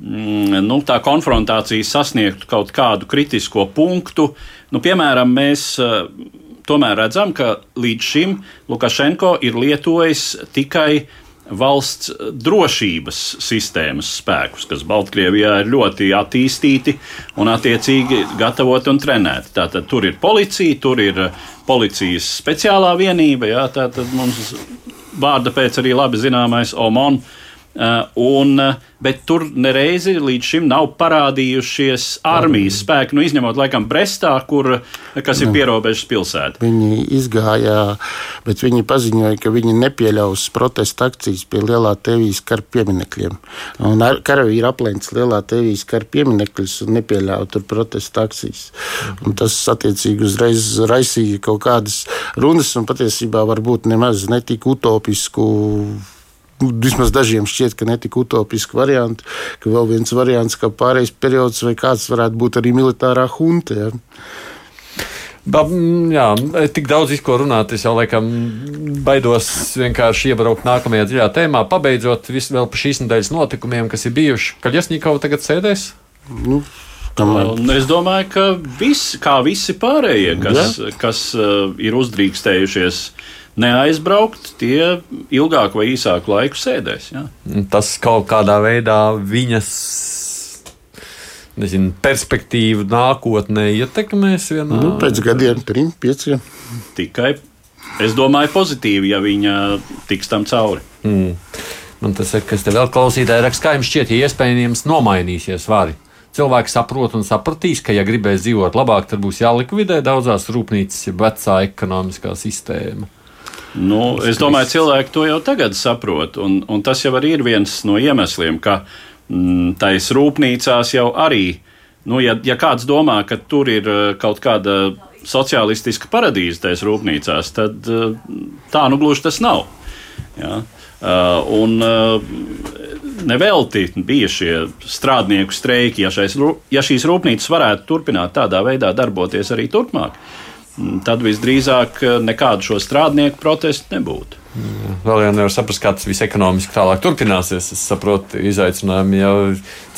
mm, nu, tā konfrontācija sasniegtu kaut kādu kritisko punktu. Nu, piemēram, mēs eh, tomēr redzam, ka līdz šim Lukašenko ir lietojis tikai valsts drošības sistēmas spēkus, kas Baltkrievijā ir ļoti attīstīti un attiecīgi gatavoti un trenēti. Tātad tur ir policija, tur ir policijas speciālā vienība, jā, tātad mums vārda pēc arī labi zināmais OMON. Uh, un, uh, bet tur nereizi līdz šim nav parādījušies armijas spēki, nu, izņemot laikam Brestā, kur, kas ir nu, pierobežas pilsēta. Viņi izgāja, bet viņi paziņoja, ka viņi nepieļaus protesta akcijas pie Lielā Tevijas kara pieminekļiem. Un karavīri aplenc Lielā Tevijas kara pieminekļus un nepieļāva tur protesta akcijas. Un tas attiecīgi uzreiz raisīja kaut kādas runas un patiesībā varbūt nemaz netik utopisku vismaz dažiem šķiet, ka netika utopiski varianti, ka vēl viens variants, kā pārējais periods vai kāds varētu būt arī militārā hunta. Ja. Ba, jā, tik daudz ko runāt. Es jau laikam baidos vienkārši iebraukt nākamajā dziļā tēmā, pabeidzot visu vēl par šīs nedēļas notikumiem, kas ir bijuši. Kaļiesņīkau tagad sēdēs? Nu. Un es domāju, ka visi, kā visi pārējie, kas, ja? kas uh, ir uzdrīkstējušies neaizbraukt, tie ilgāku vai īsāku laiku sēdēs. Ja? Tas kaut kādā veidā viņas nezinu, perspektīvu nākotnē ietekmēs vienā? Nu, pēc gadiem, trim, pieciem. Tikai es domāju, pozitīvi, ja viņa tiks tam cauri. Mm. Man tas ir, kas te vēl klausītāji raksta, kā jums šķiet, ja iespējams nomainīsies vari. Cilvēki saprot un sapratīs, ka, ja gribēs dzīvot labāk, tad būs jālikvidē daudzās rūpnīcas, ja vecā ekonomiskā sistēma. Nu, es domāju, cilvēki to jau tagad saprot, un, un tas jau ir viens no iemesliem, ka mm, tais rūpnīcās jau arī, nu, ja, ja kāds domā, ka tur ir eh, kaut kāda sociālistiska paradīze tais rūpnīcās, tad eh, tā nu gluži tas nav. Ja? Uh, un nevelti bija šie strādnieku streiki, ja, šais, ja šīs rūpnīcas varētu turpināt tādā veidā darboties arī turpmāk. Mm, tad visdrīzāk nekādu šo strādnieku protestu nebūtu. Vēl jau nevar saprast, kā tas viss ekonomiski tālāk turpināsies. Es saprotu, izaicinājumi jau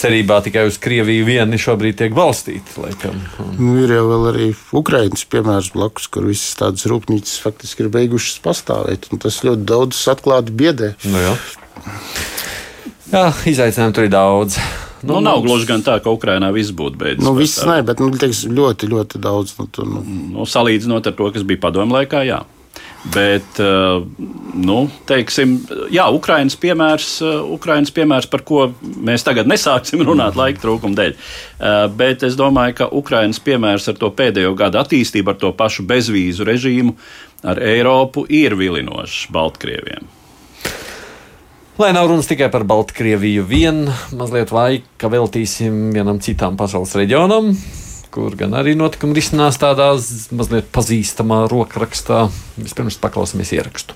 cerībā tikai uz Krieviju vieni šobrīd tiek balstīti. Laikam. Nu, ir jau arī Ukraiņas piemērs blakus, kur visas tādas rūpnīcas faktiski ir beigušas pastāvēt. Tas ļoti daudz atklāti biedē. Nu, jā. jā, izaicinājumu tur ir daudz. Nu, nu, nav gluži gan tā, ka Ukrainā viss būtu beidzies. Nu, viss nē, bet nu, teiks, ļoti, ļoti daudz. Nu, tur, nu. Nu, salīdzinot ar to, kas bija padomu laikā, jā. Bet, eh, nu, teiksim, jā, Ukraiņas piemērs, eh, Ukraiņas piemērs, par ko mēs tagad nesāksim runāt laika trūkuma dēļ. Eh, bet es domāju, ka Ukraiņas piemērs ar to pēdējo gadu attīstību, ar to pašu bezvīzu režīmu, ar Eiropu ir vilinošs Baltkrieviem. Lai nav runas tikai par Baltkrieviju, vien mazliet laika veltīsim vienam citam pasaules reģionam, kur gan arī notikumi risinās tādā mazliet pazīstamā rokrakstā. Vispirms paklausīsimies ierakstu.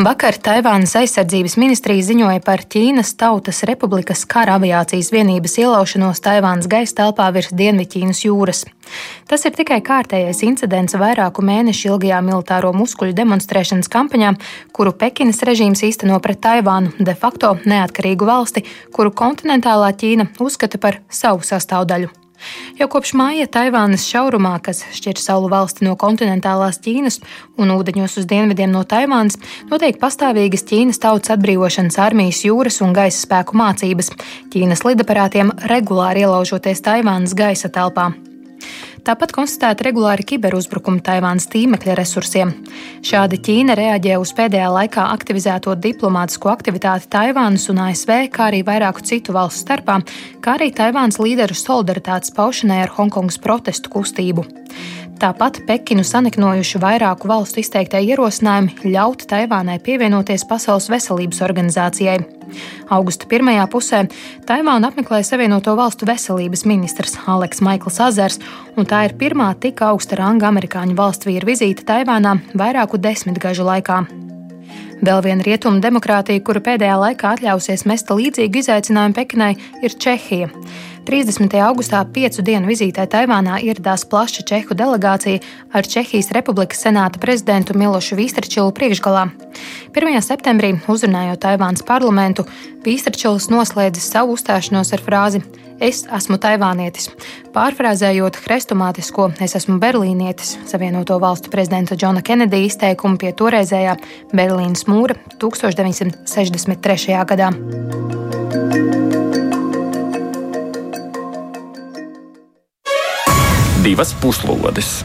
Vakar Taivānas aizsardzības ministrija ziņoja par Ķīnas Tautas Republikas kara aviācijas vienības ielaušanos Taivānas gaisa telpā virs Dienvidķīnas jūras. Tas ir tikai kārtējais incidents vairāku mēnešu ilgajā militāro muskuļu demonstrēšanas kampaņā, kuru Pekinas režīms īsteno pret Taivānu, de facto neatkarīgu valsti, kuru kontinentālā Ķīna uzskata par savu sastāvdaļu. Jau kopš māja Taivānas šaurumā, kas šķir savu valsti no kontinentālās Ķīnas un ūdeņos uz dienvidiem no Taivānas, notiek pastāvīgas Ķīnas tautas atbrīvošanas armijas jūras un gaisa spēku mācības, Ķīnas lidaparātiem regulāri ielaužoties Taivānas gaisa telpā. Tāpat konstatēta regulāri kiberuzbrukumi Taivānas tīmekļa resursiem. Šādi Ķīna reaģē uz pēdējā laikā aktivizēto diplomātisko aktivitāti Taivānas un ASV, kā arī vairāku citu valstu starpā, kā arī Taivānas līderu solidaritātes paušanai ar Hongkongas protestu kustību. Tāpat Pekinu saniknojuši vairāku valstu izteiktie ierosinājumi ļaut Taivānai pievienoties Pasaules veselības organizācijai. Augusta pirmajā pusē Taivānu apmeklēja Savienoto Valstu veselības ministrs Aleks Maikls Azars, un tā ir pirmā tik augsta ranga amerikāņu valstu vīru vizīte Taivānā vairāku desmitgažu laikā. Vēl viena rietumu demokrātija, kura pēdējā laikā atļausies mest līdzīgu izaicinājumu Pekinai, ir Čehija. 30. augustā piecu dienu vizītē Taivānā ieradās plaša Čehu delegācija ar Čehijas Republikas senāta prezidentu Milošu Vīstračilu priekšgalā. 1. septembrī, uzrunājot Taivānas parlamentu, Vīstračils noslēdzis savu uzstāšanos ar frāzi: Es esmu taivānietis. Pārfrāzējot hrestomātisko Es esmu berlīnietis, Savienoto valstu prezidenta Džona Kenedija izteikumu pie toreizējā Berlīnas mūra 1963. gadā. Divas puslodes.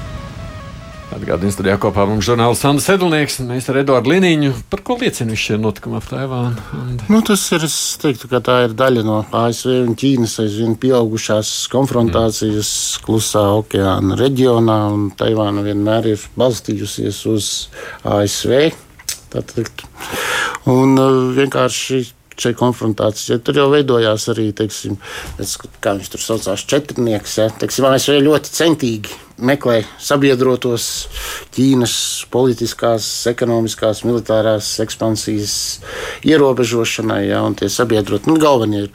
Atgādājot, studijā kopā ar mums žurnālists Sandrs Sedlnieks un mēs ar Eduardu Liniņu. Par ko liecina visi šie notikumi ap Taivānu? Un... Nu, tas ir, es teiktu, ka tā ir daļa no ASV un Ķīnas aizvien pieaugušās konfrontācijas mm. klusā okeāna reģionā, un Taivāna vienmēr ir balstījusies uz ASV. Un uh, vienkārši šai konfrontācijai. Tur jau veidojās arī, teiksim, kā viņš tur saucās, četrnieks. Ja, teiksim, ASV ļoti centīgi meklē sabiedrotos Ķīnas politiskās, ekonomiskās, militārās ekspansijas ierobežošanai. Ja, tie sabiedroti nu, galvenie ir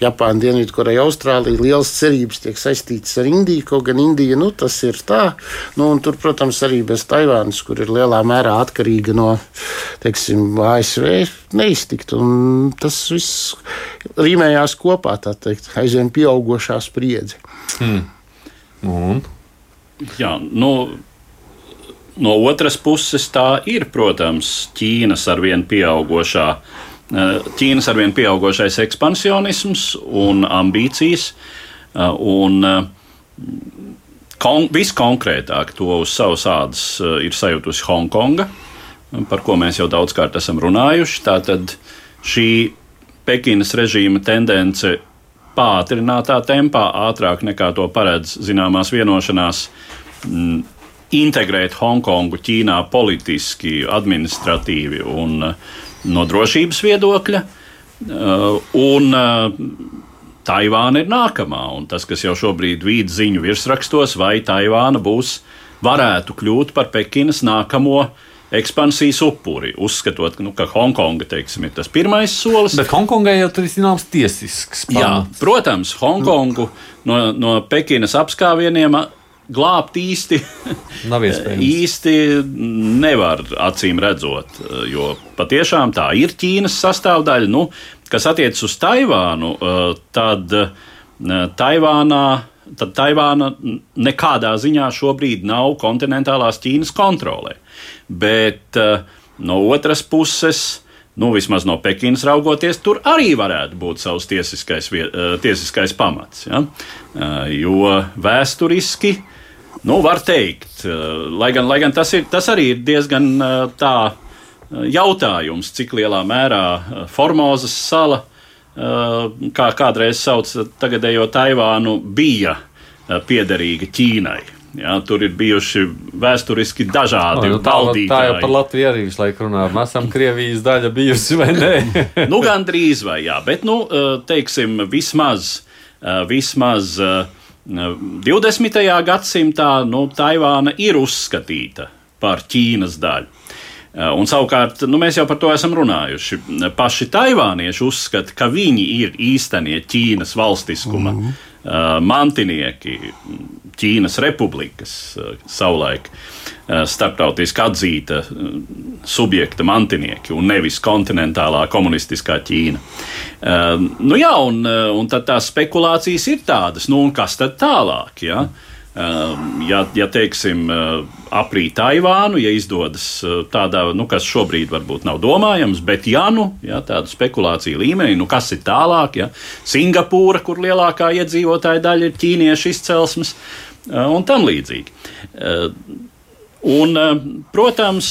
Japāna, Dienvidkoreja, Austrālija. Lielas cerības tiek saistītas ar Indiju, kaut gan Indija nu, tas ir tā. Nu, tur, protams, arī bez Taivānas, kur ir lielā mērā atkarīga no teiksim, ASV, neiztikt. Tas viss rīmējās kopā, tā teikt, aizvien pieaugušā spriedzi. Hmm. Un? Jā, nu, no otras puses tā ir, protams, Ķīnas arvien pieaugošā. Eh, Ķīnas arvien pieaugušais ekspansionisms un ambīcijas, eh, un eh, kon, viskonkrētāk to uz savas ādas ir sajūtusi Hongkonga, par ko mēs jau daudzkārt esam runājuši. Tātad šī Pekinas režīma tendence pātrinātā tempā, ātrāk nekā to paredz zināmās vienošanās, m, mm, integrēt Hongkongu Ķīnā politiski, administratīvi un uh, no drošības viedokļa. Uh, un uh, Taivāna ir nākamā, un tas, kas jau šobrīd vīd ziņu virsrakstos, vai Taivāna būs, varētu kļūt par Pekinas nākamo uh, ekspansijas upuri, uzskatot, nu, ka Hongkonga teiksim, ir tas pirmais solis. Bet Hongkongai jau tur ir zināms tiesisks pamats. Jā, protams, Hongkongu no, no Pekinas apskāvieniem glābt īsti, <laughs> īsti nevar acīm redzot, jo patiešām tā ir Ķīnas sastāvdaļa. Nu, kas attiecas uz Taivānu, tad Taivānā tad Taivāna nekādā ziņā šobrīd nav kontinentālās Ķīnas kontrolē. Bet uh, no otras puses, nu, vismaz no Pekinas raugoties, tur arī varētu būt savs tiesiskais, uh, tiesiskais pamats. Ja? Uh, jo vēsturiski, nu, var teikt, uh, lai gan, lai gan tas, ir, tas arī ir diezgan uh, tā jautājums, cik lielā mērā Formozas sala kā kādreiz sauc tagadējo Taivānu, bija piederīga Ķīnai. Jā, tur ir bijuši vēsturiski dažādi no, nu, tā, valdītāji. Tā jau par Latviju arī visu laiku runā. Mēs esam Krievijas daļa bijusi vai nē? <laughs> nu, gan drīz vai jā, bet, nu, teiksim, vismaz, vismaz 20. gadsimtā nu, Taivāna ir uzskatīta par Ķīnas daļu. Un savukārt, nu, mēs jau par to esam runājuši. Paši taivānieši uzskata, ka viņi ir īstenie Ķīnas valstiskuma mm -hmm. mantinieki, Ķīnas republikas savulaik starptautiski atzīta subjekta mantinieki un nevis kontinentālā komunistiskā Ķīna. Nu, jā, un, un tad tās spekulācijas ir tādas, nu, un kas tad tālāk? Ja? Mm. Ehm, ja, ja teiksim, eh, aprīt Taivānu, ja izdodas eh, tādā, nu, kas šobrīd varbūt nav domājams, bet ja nu ja, tādu spekulāciju līmenī, nu, kas ir tālāk, ja Singapūra, kur lielākā iedzīvotāja daļa ir ķīniešu izcelsmes eh, un tam līdzīgi. Un, protams,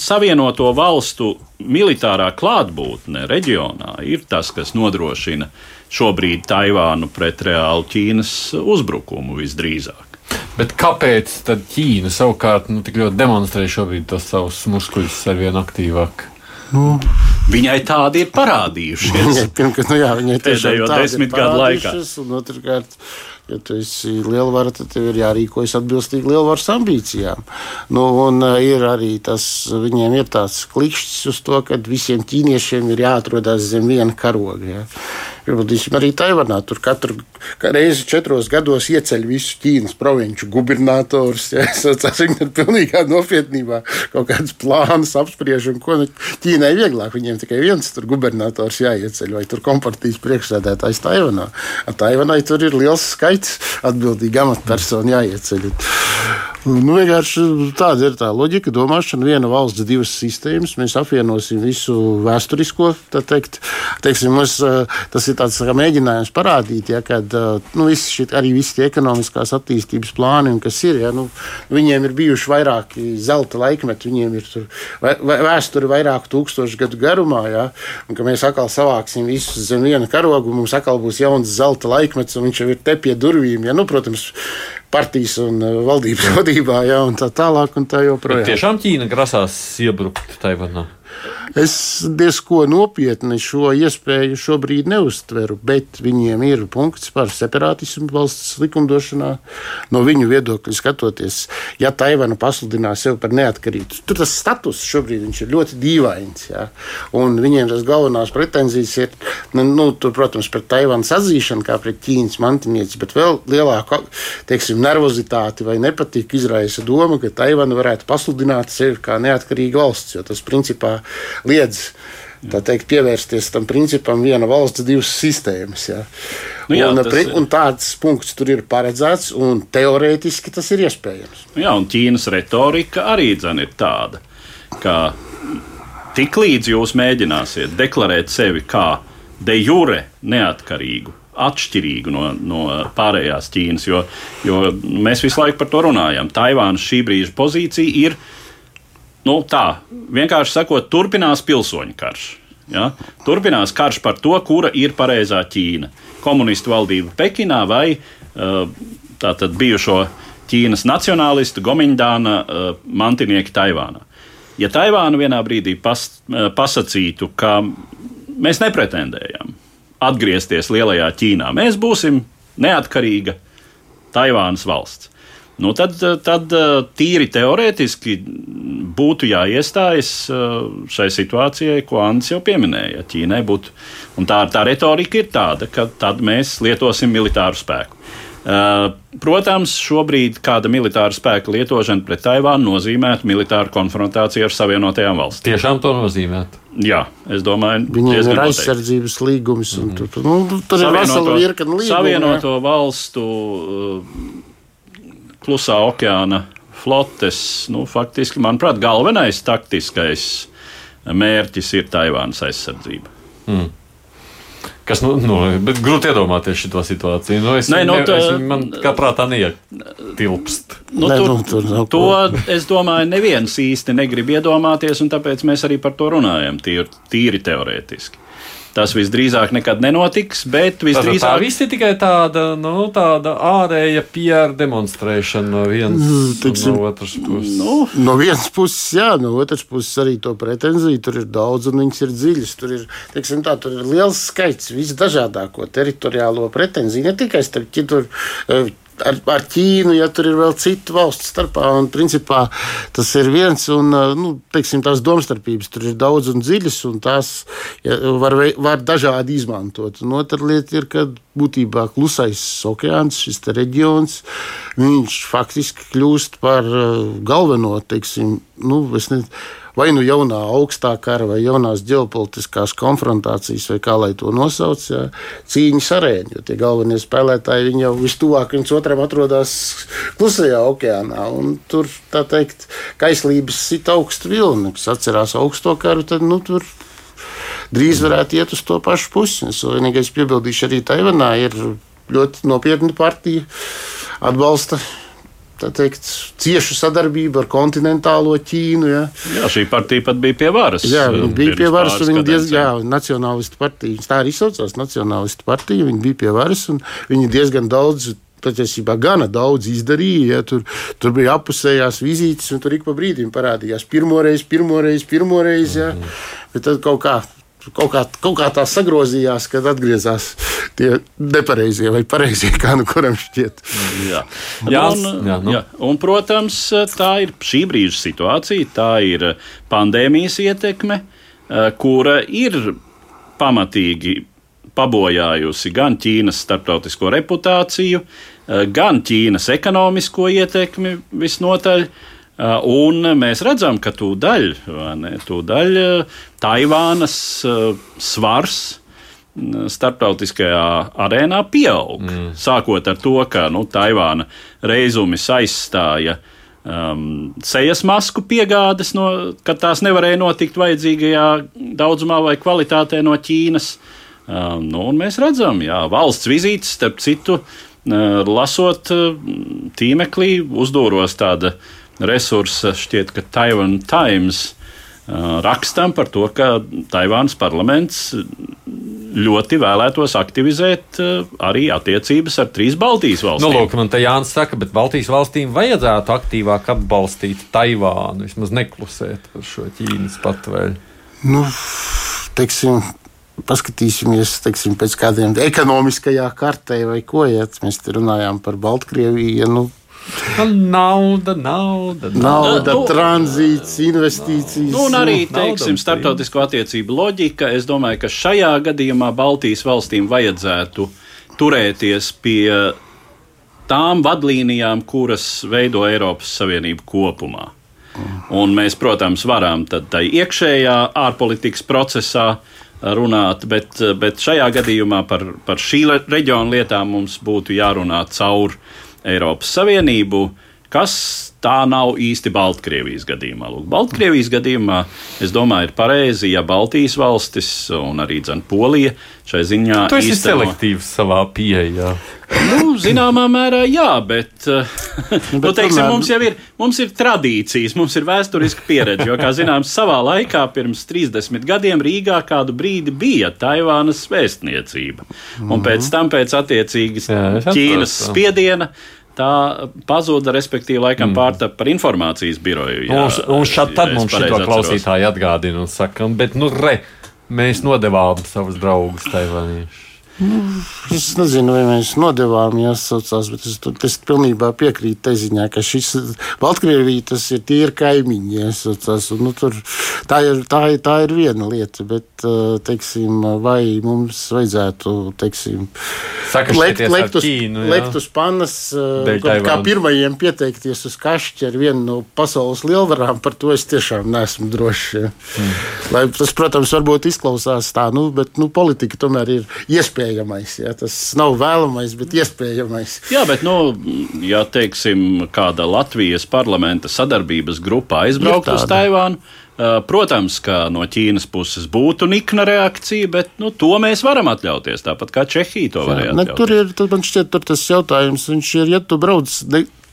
Savienoto valstu militārā klātbūtne reģionā ir tas, kas nodrošina uh, šobrīd Taivānu pret reālu Ķīnas uzbrukumu visdrīzāk. Bet kāpēc tad Ķīna savukārt nu, tik ļoti demonstrē šobrīd tos savus muskuļus ar vien aktīvāk? Nu, viņai tādi ir parādījušies. <laughs> Pirmkārt, nu jā, viņai pēdējo desmit gadu laikā. Un otrkārt, ja tu esi lielvara, tad tev ir jārīkojas atbilstīgi lielvaras ambīcijām. Nu, un uh, ir arī tas, viņiem ir tāds klikšķis uz to, ka visiem ķīniešiem ir jāatrodas zem viena karoga. Ja. Piemēram, arī Taivanā tur katru reizi četros gados ieceļ visu Ķīnas provinču gubernatorus. Ja, tas ir pilnībā nopietnībā kaut kāds plāns apspriež, ko nu, Ķīnai vieglāk. Viņiem tikai viens tur gubernators jāieceļ, vai tur kompartijas priekšsēdētājs Taivanā. Taivanai tur ir liels skaits atbildīgi amatpersonu jāieceļ. Nu, tāda ir tā loģika, domāšana. Viena valsts, divas sistēmas. Mēs apvienosim visu vēsturisko. Teikt, teiksim, mums, tas ir tāds kā mēģinājums parādīt, ja, ka nu, visi šit, arī visi tie ekonomiskās attīstības plāni, kas ir, ja, nu, viņiem ir bijuši vairāki zelta laikmeti, viņiem ir vēsture vairāku tūkstošu gadu garumā. Ja, un, mēs atkal savāksim visus zem viena karoga, mums atkal būs jauns zelta laikmets, un viņš jau ir te pie durvīm. Ja, nu, protams, partijas un valdības <laughs> vadībā, ja, un tā tālāk. Un tā joprojām. Bet tiešām Ķīna grasās iebrukt Taivanā. Es diezko nopietni šo iespēju šobrīd neuztveru, bet viņiem ir punkts par separātismu valsts likumdošanā. No viņu viedokļa skatoties, ja Taivana pasludinās sevi par neatkarību, tad tas status šobrīd ir ļoti dīvains. Ja? Un viņiem tas galvenās pretenzijas ir, nu, nu, tur, protams, pret Taivanas atzīšanu kā pret Ķīnas mantinieci, bet vēl lielāku teiksim, nervozitāti vai nepatiku izraisa doma, ka Taivana varētu pasludināt sevi kā neatkarīga valsts, jo tas principā liedz teikt, pievērsties tam principam, viena valsts, divas sistēmas. Ja. Nu jā, un, tas... un tāds punkts tur ir paredzēts, un teorētiski tas ir iespējams. Nu jā, un Ķīnas retorika arī ir tāda, ka tiklīdz jūs mēģināsiet deklarēt sevi kā de jure neatkarīgu, atšķirīgu no, no pārējās Ķīnas, jo, jo mēs visu laiku par to runājam. Taivānas šī brīža pozīcija ir nu, tā, vienkārši sakot, turpinās pilsoņu karš. Ja? Turpinās karš par to, kura ir pareizā Ķīna. Komunistu valdība Pekinā vai uh, tātad bijušo Ķīnas nacionālistu Gomiņdāna uh, mantinieki Taivānā. Ja Taivāna vienā brīdī pas, uh, pasakītu, ka mēs nepretendējam atgriezties lielajā Ķīnā, mēs būsim neatkarīga Taivānas valsts. Nu, tad, tad tīri teorētiski būtu jāiestājas šai situācijai, ko Anna jau pieminēja. Ķīnai būtu, un tā, tā retorika ir tāda, ka tad mēs lietosim militāru spēku. Protams, šobrīd kāda militāra spēka lietošana pret Taivānu nozīmētu militāru konfrontāciju ar Savienotajām valstīm. Tiešām to nozīmētu. Jā, es domāju, viņiem ir aizsardzības līgums. Mm -hmm. tur, nu, tur ir vesela virkne līgumu. Savienoto jā. valstu klusā okeāna flotes, nu, faktiski, manuprāt, galvenais taktiskais mērķis ir Taivānas aizsardzība. Mm. Kas, nu, nu, bet grūti iedomāties šo situāciju. Nu, es, Nē, no, nu, tā, es, man kā prātā neietilpst. Nu, Nē, tur, nu, tur to, <laughs> es domāju, neviens īsti negrib iedomāties, un tāpēc mēs arī par to runājam, tīri, tīri teorētiski. Tas visdrīzāk nekad nenotiks, bet visdrīzāk. Tā viss ir tikai tāda, nu, tāda ārēja PR demonstrēšana no vienas nu, Tiksim, no otras puses. Nu, no vienas puses, jā, no otras puses arī to pretenziju tur ir daudz un viņas ir dziļas. Tur ir, teiksim, tā, tur ir liels skaits visdažādāko teritoriālo pretenziju, ne tikai starp citu ar, ar Ķīnu, ja tur ir vēl citu valstu starpā. Un, principā, tas ir viens, un nu, teiksim, tās domstarpības tur ir daudz un dziļas, un tās ja, var, var dažādi izmantot. Un otra lieta ir, ka būtībā klusais okeāns, šis reģions, viņš faktiski kļūst par galveno, teiksim, nu, es nezinu vai nu jaunā augstā kara vai jaunās ģeopolitiskās konfrontācijas, vai kā lai to nosauc, jā, cīņas arēņa. Jo tie galvenie spēlētāji jau vistuvāk viens otram atrodas klusajā okeānā. Tur, tā teikt, kaislības sit augstu vilni. Kas atcerās augsto karu, tad nu, tur drīz varētu iet uz to pašu pusi. Es vienīgais piebildīšu arī Taivanā ir ļoti nopietna partija atbalsta teikt, ciešu sadarbību ar kontinentālo Ķīnu. Ja. Jā, šī partija pat bija pie varas. Jā, viņa bija pie varas, viņa diezgan, jā, nacionālistu partija, tā arī saucās nacionālistu partija, viņa bija pie varas, un viņi diezgan daudz patiesībā gana daudz izdarīja. Ja, tur, tur bija apusējās vizītes, un tur ik pa brīdim parādījās pirmoreiz, pirmoreiz, pirmoreiz. Ja, bet tad kaut kā kaut kā, kaut kā tā sagrozījās, kad atgriezās tie nepareizie vai pareizie, <laughs> kā nu kuram šķiet. Jā, jā, un, jā, nu. jā. un, protams, tā ir šī brīža situācija, tā ir pandēmijas ietekme, eh, kura ir pamatīgi pabojājusi gan Ķīnas starptautisko reputāciju, eh, gan Ķīnas ekonomisko ietekmi visnotaļ. Uh, un mēs redzam, ka tūdaļ, ne, tūdaļ Taivānas svars starptautiskajā arēnā pieaug. Mm. Sākot ar to, ka nu, Taivāna reizumis aizstāja um, sejas masku piegādes, no, kad tās nevarēja notikt vajadzīgajā daudzumā vai kvalitātē no Ķīnas. Um, nu, mēs redzam, ka valsts vizītes, starp citu, uh, lasot uh, tīmeklī, uzdūros tāda resursa, šķiet, ka Taiwan Times uh, rakstam par to, ka Taivānas parlaments ļoti vēlētos aktivizēt uh, arī attiecības ar trīs Baltijas valstīm. Nu, lūk, man te Jānis saka, bet Baltijas valstīm vajadzētu aktīvāk atbalstīt Taivānu, vismaz neklusēt par šo Ķīnas patvēru. Nu, teiksim, paskatīsimies teiksim, pēc kādiem ekonomiskajā kartē vai ko. Ja mēs te runājām par Baltkrieviju. Nu, Nauda, nauda, nauda nu, tranzīts, investīcijas. Nu, un arī teiksim, starptautisko attiecību loģika. Es domāju, ka šajā gadījumā Baltijas valstīm vajadzētu turēties pie tām vadlīnijām, kuras veido Eiropas Savienību kopumā. Un mēs, protams, varam tādā iekšējā ārpolitikas procesā runāt, bet, bet šajā gadījumā par, par šī reģiona lietām mums būtu jārunā caur Eiropas Savienību, kas tā nav īsti Baltkrievijas gadījumā. Lūk, Baltkrievijas gadījumā, es domāju, ir pareizi, ja Baltijas valstis un arī dzene, Polija šai ziņā ir īsteno... selektīvs savā pieejā. Nu, zināmā mērā, jā, bet, <laughs> nu, nu, teiksim, mums jau ir, mums ir tradīcijas, mums ir vēsturiska pieredze. Jo, kā zināms, savā laikā, pirms 30 gadiem, Rīgā kādu brīdi bija Taivānas vēstniecība. Un pēc tam, pēc attiecīgas jā, Ķīnas spiediena, tā pazuda, respektīvi, laikam mm. pārtapa par informācijas biroju. Jā, un, un šad tad mums šo klausītāju atgādina un saka, bet nu re, mēs nodevām savus draugus taivāniešus. Es nezinu, vai mēs nodevām, jāsaucās, bet es, es pilnībā piekrītu tai ziņā, ka šis Baltkrievija tas ir tīri kaimiņi, jāsaucās. Un, nu, tur, tā, ir, tā, ir, tā ir viena lieta, bet, teiksim, vai mums vajadzētu, teiksim, lekt, lekt, uz, Ķīnu, lekt uz panas, kā, kā pirmajiem pieteikties uz kašķi ar vienu no pasaules lielvarām, par to es tiešām neesmu drošs. Hmm. Lai, tas, protams, varbūt izklausās tā, nu, bet nu, politika tomēr ir iespēja iespējamais. Ja? Tas nav vēlamais, bet iespējamais. Jā, bet, nu, ja teiksim, kāda Latvijas parlamenta sadarbības grupa aizbraukt uz Taivānu. Protams, ka no Ķīnas puses būtu nikna reakcija, bet nu, to mēs varam atļauties. Tāpat kā Čehija to varēja. Ne, tur ir, man šķiet, tur tas jautājums, viņš ir, ja tu brauc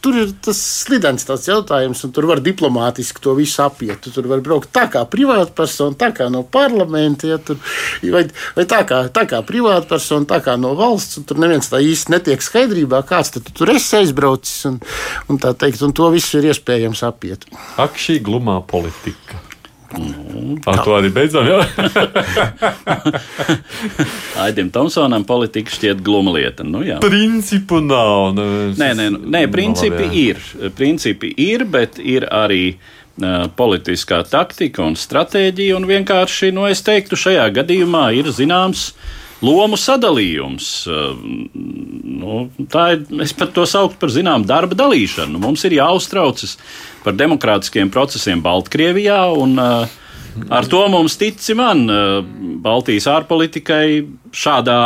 tur ir tas slidens tāds jautājums, un tur var diplomātiski to visu apiet. Tu tur var braukt tā kā privātpersona, tā kā no parlamenta, ja, tur, vai, vai tā kā, tā kā privātpersona, tā kā no valsts. Tur neviens tā īsti netiek skaidrībā, kāds tu tur esi aizbraucis, un, un teikt, un to visu ir iespējams apiet. Ak, šī glumā politika. Nu, Ar to arī beidzam. <laughs> Aidim Tomsonam politika šķiet gluma lieta. Nu, jā. principu nav. Nu, nē, nē, nē principi ir. Principi ir, bet ir arī uh, politiskā taktika un stratēģija. Un vienkārši, nu, es teiktu, šajā gadījumā ir zināms lomu sadalījums. Nu, tā ir, es pat to sauktu par zināmu darba dalīšanu. Mums ir jāuztraucas par demokrātiskiem procesiem Baltkrievijā. Un, ar to mums tici man, Baltijas ārpolitikai šādā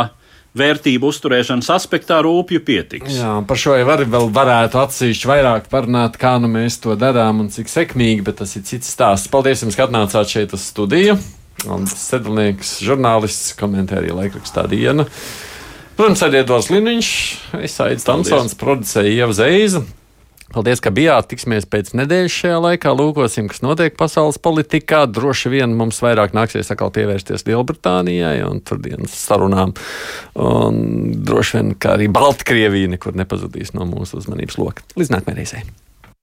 vērtību uzturēšanas aspektā rūpju pietiks. Jā, par šo jau var, vēl varētu atsevišķi vairāk parunāt, kā nu mēs to darām un cik sekmīgi, bet tas ir cits stāsts. Paldies jums, ka atnācāt šeit uz studiju. Sedlnieks, žurnālists, komentēja laikrakstā diena. Protams, arī Edvards Liniņš, es Aits Tamsons, producēja Ieva Zeiza. Paldies, ka bijāt. Tiksimies pēc nedēļas šajā laikā. Lūkosim, kas notiek pasaules politikā. Droši vien mums vairāk nāksies atkal pievērsties Lielbritānijai un tur dienas sarunām. Un droši vien, ka arī Baltkrievija nekur nepazudīs no mūsu uzmanības loka. Līdz nākamajai reizei!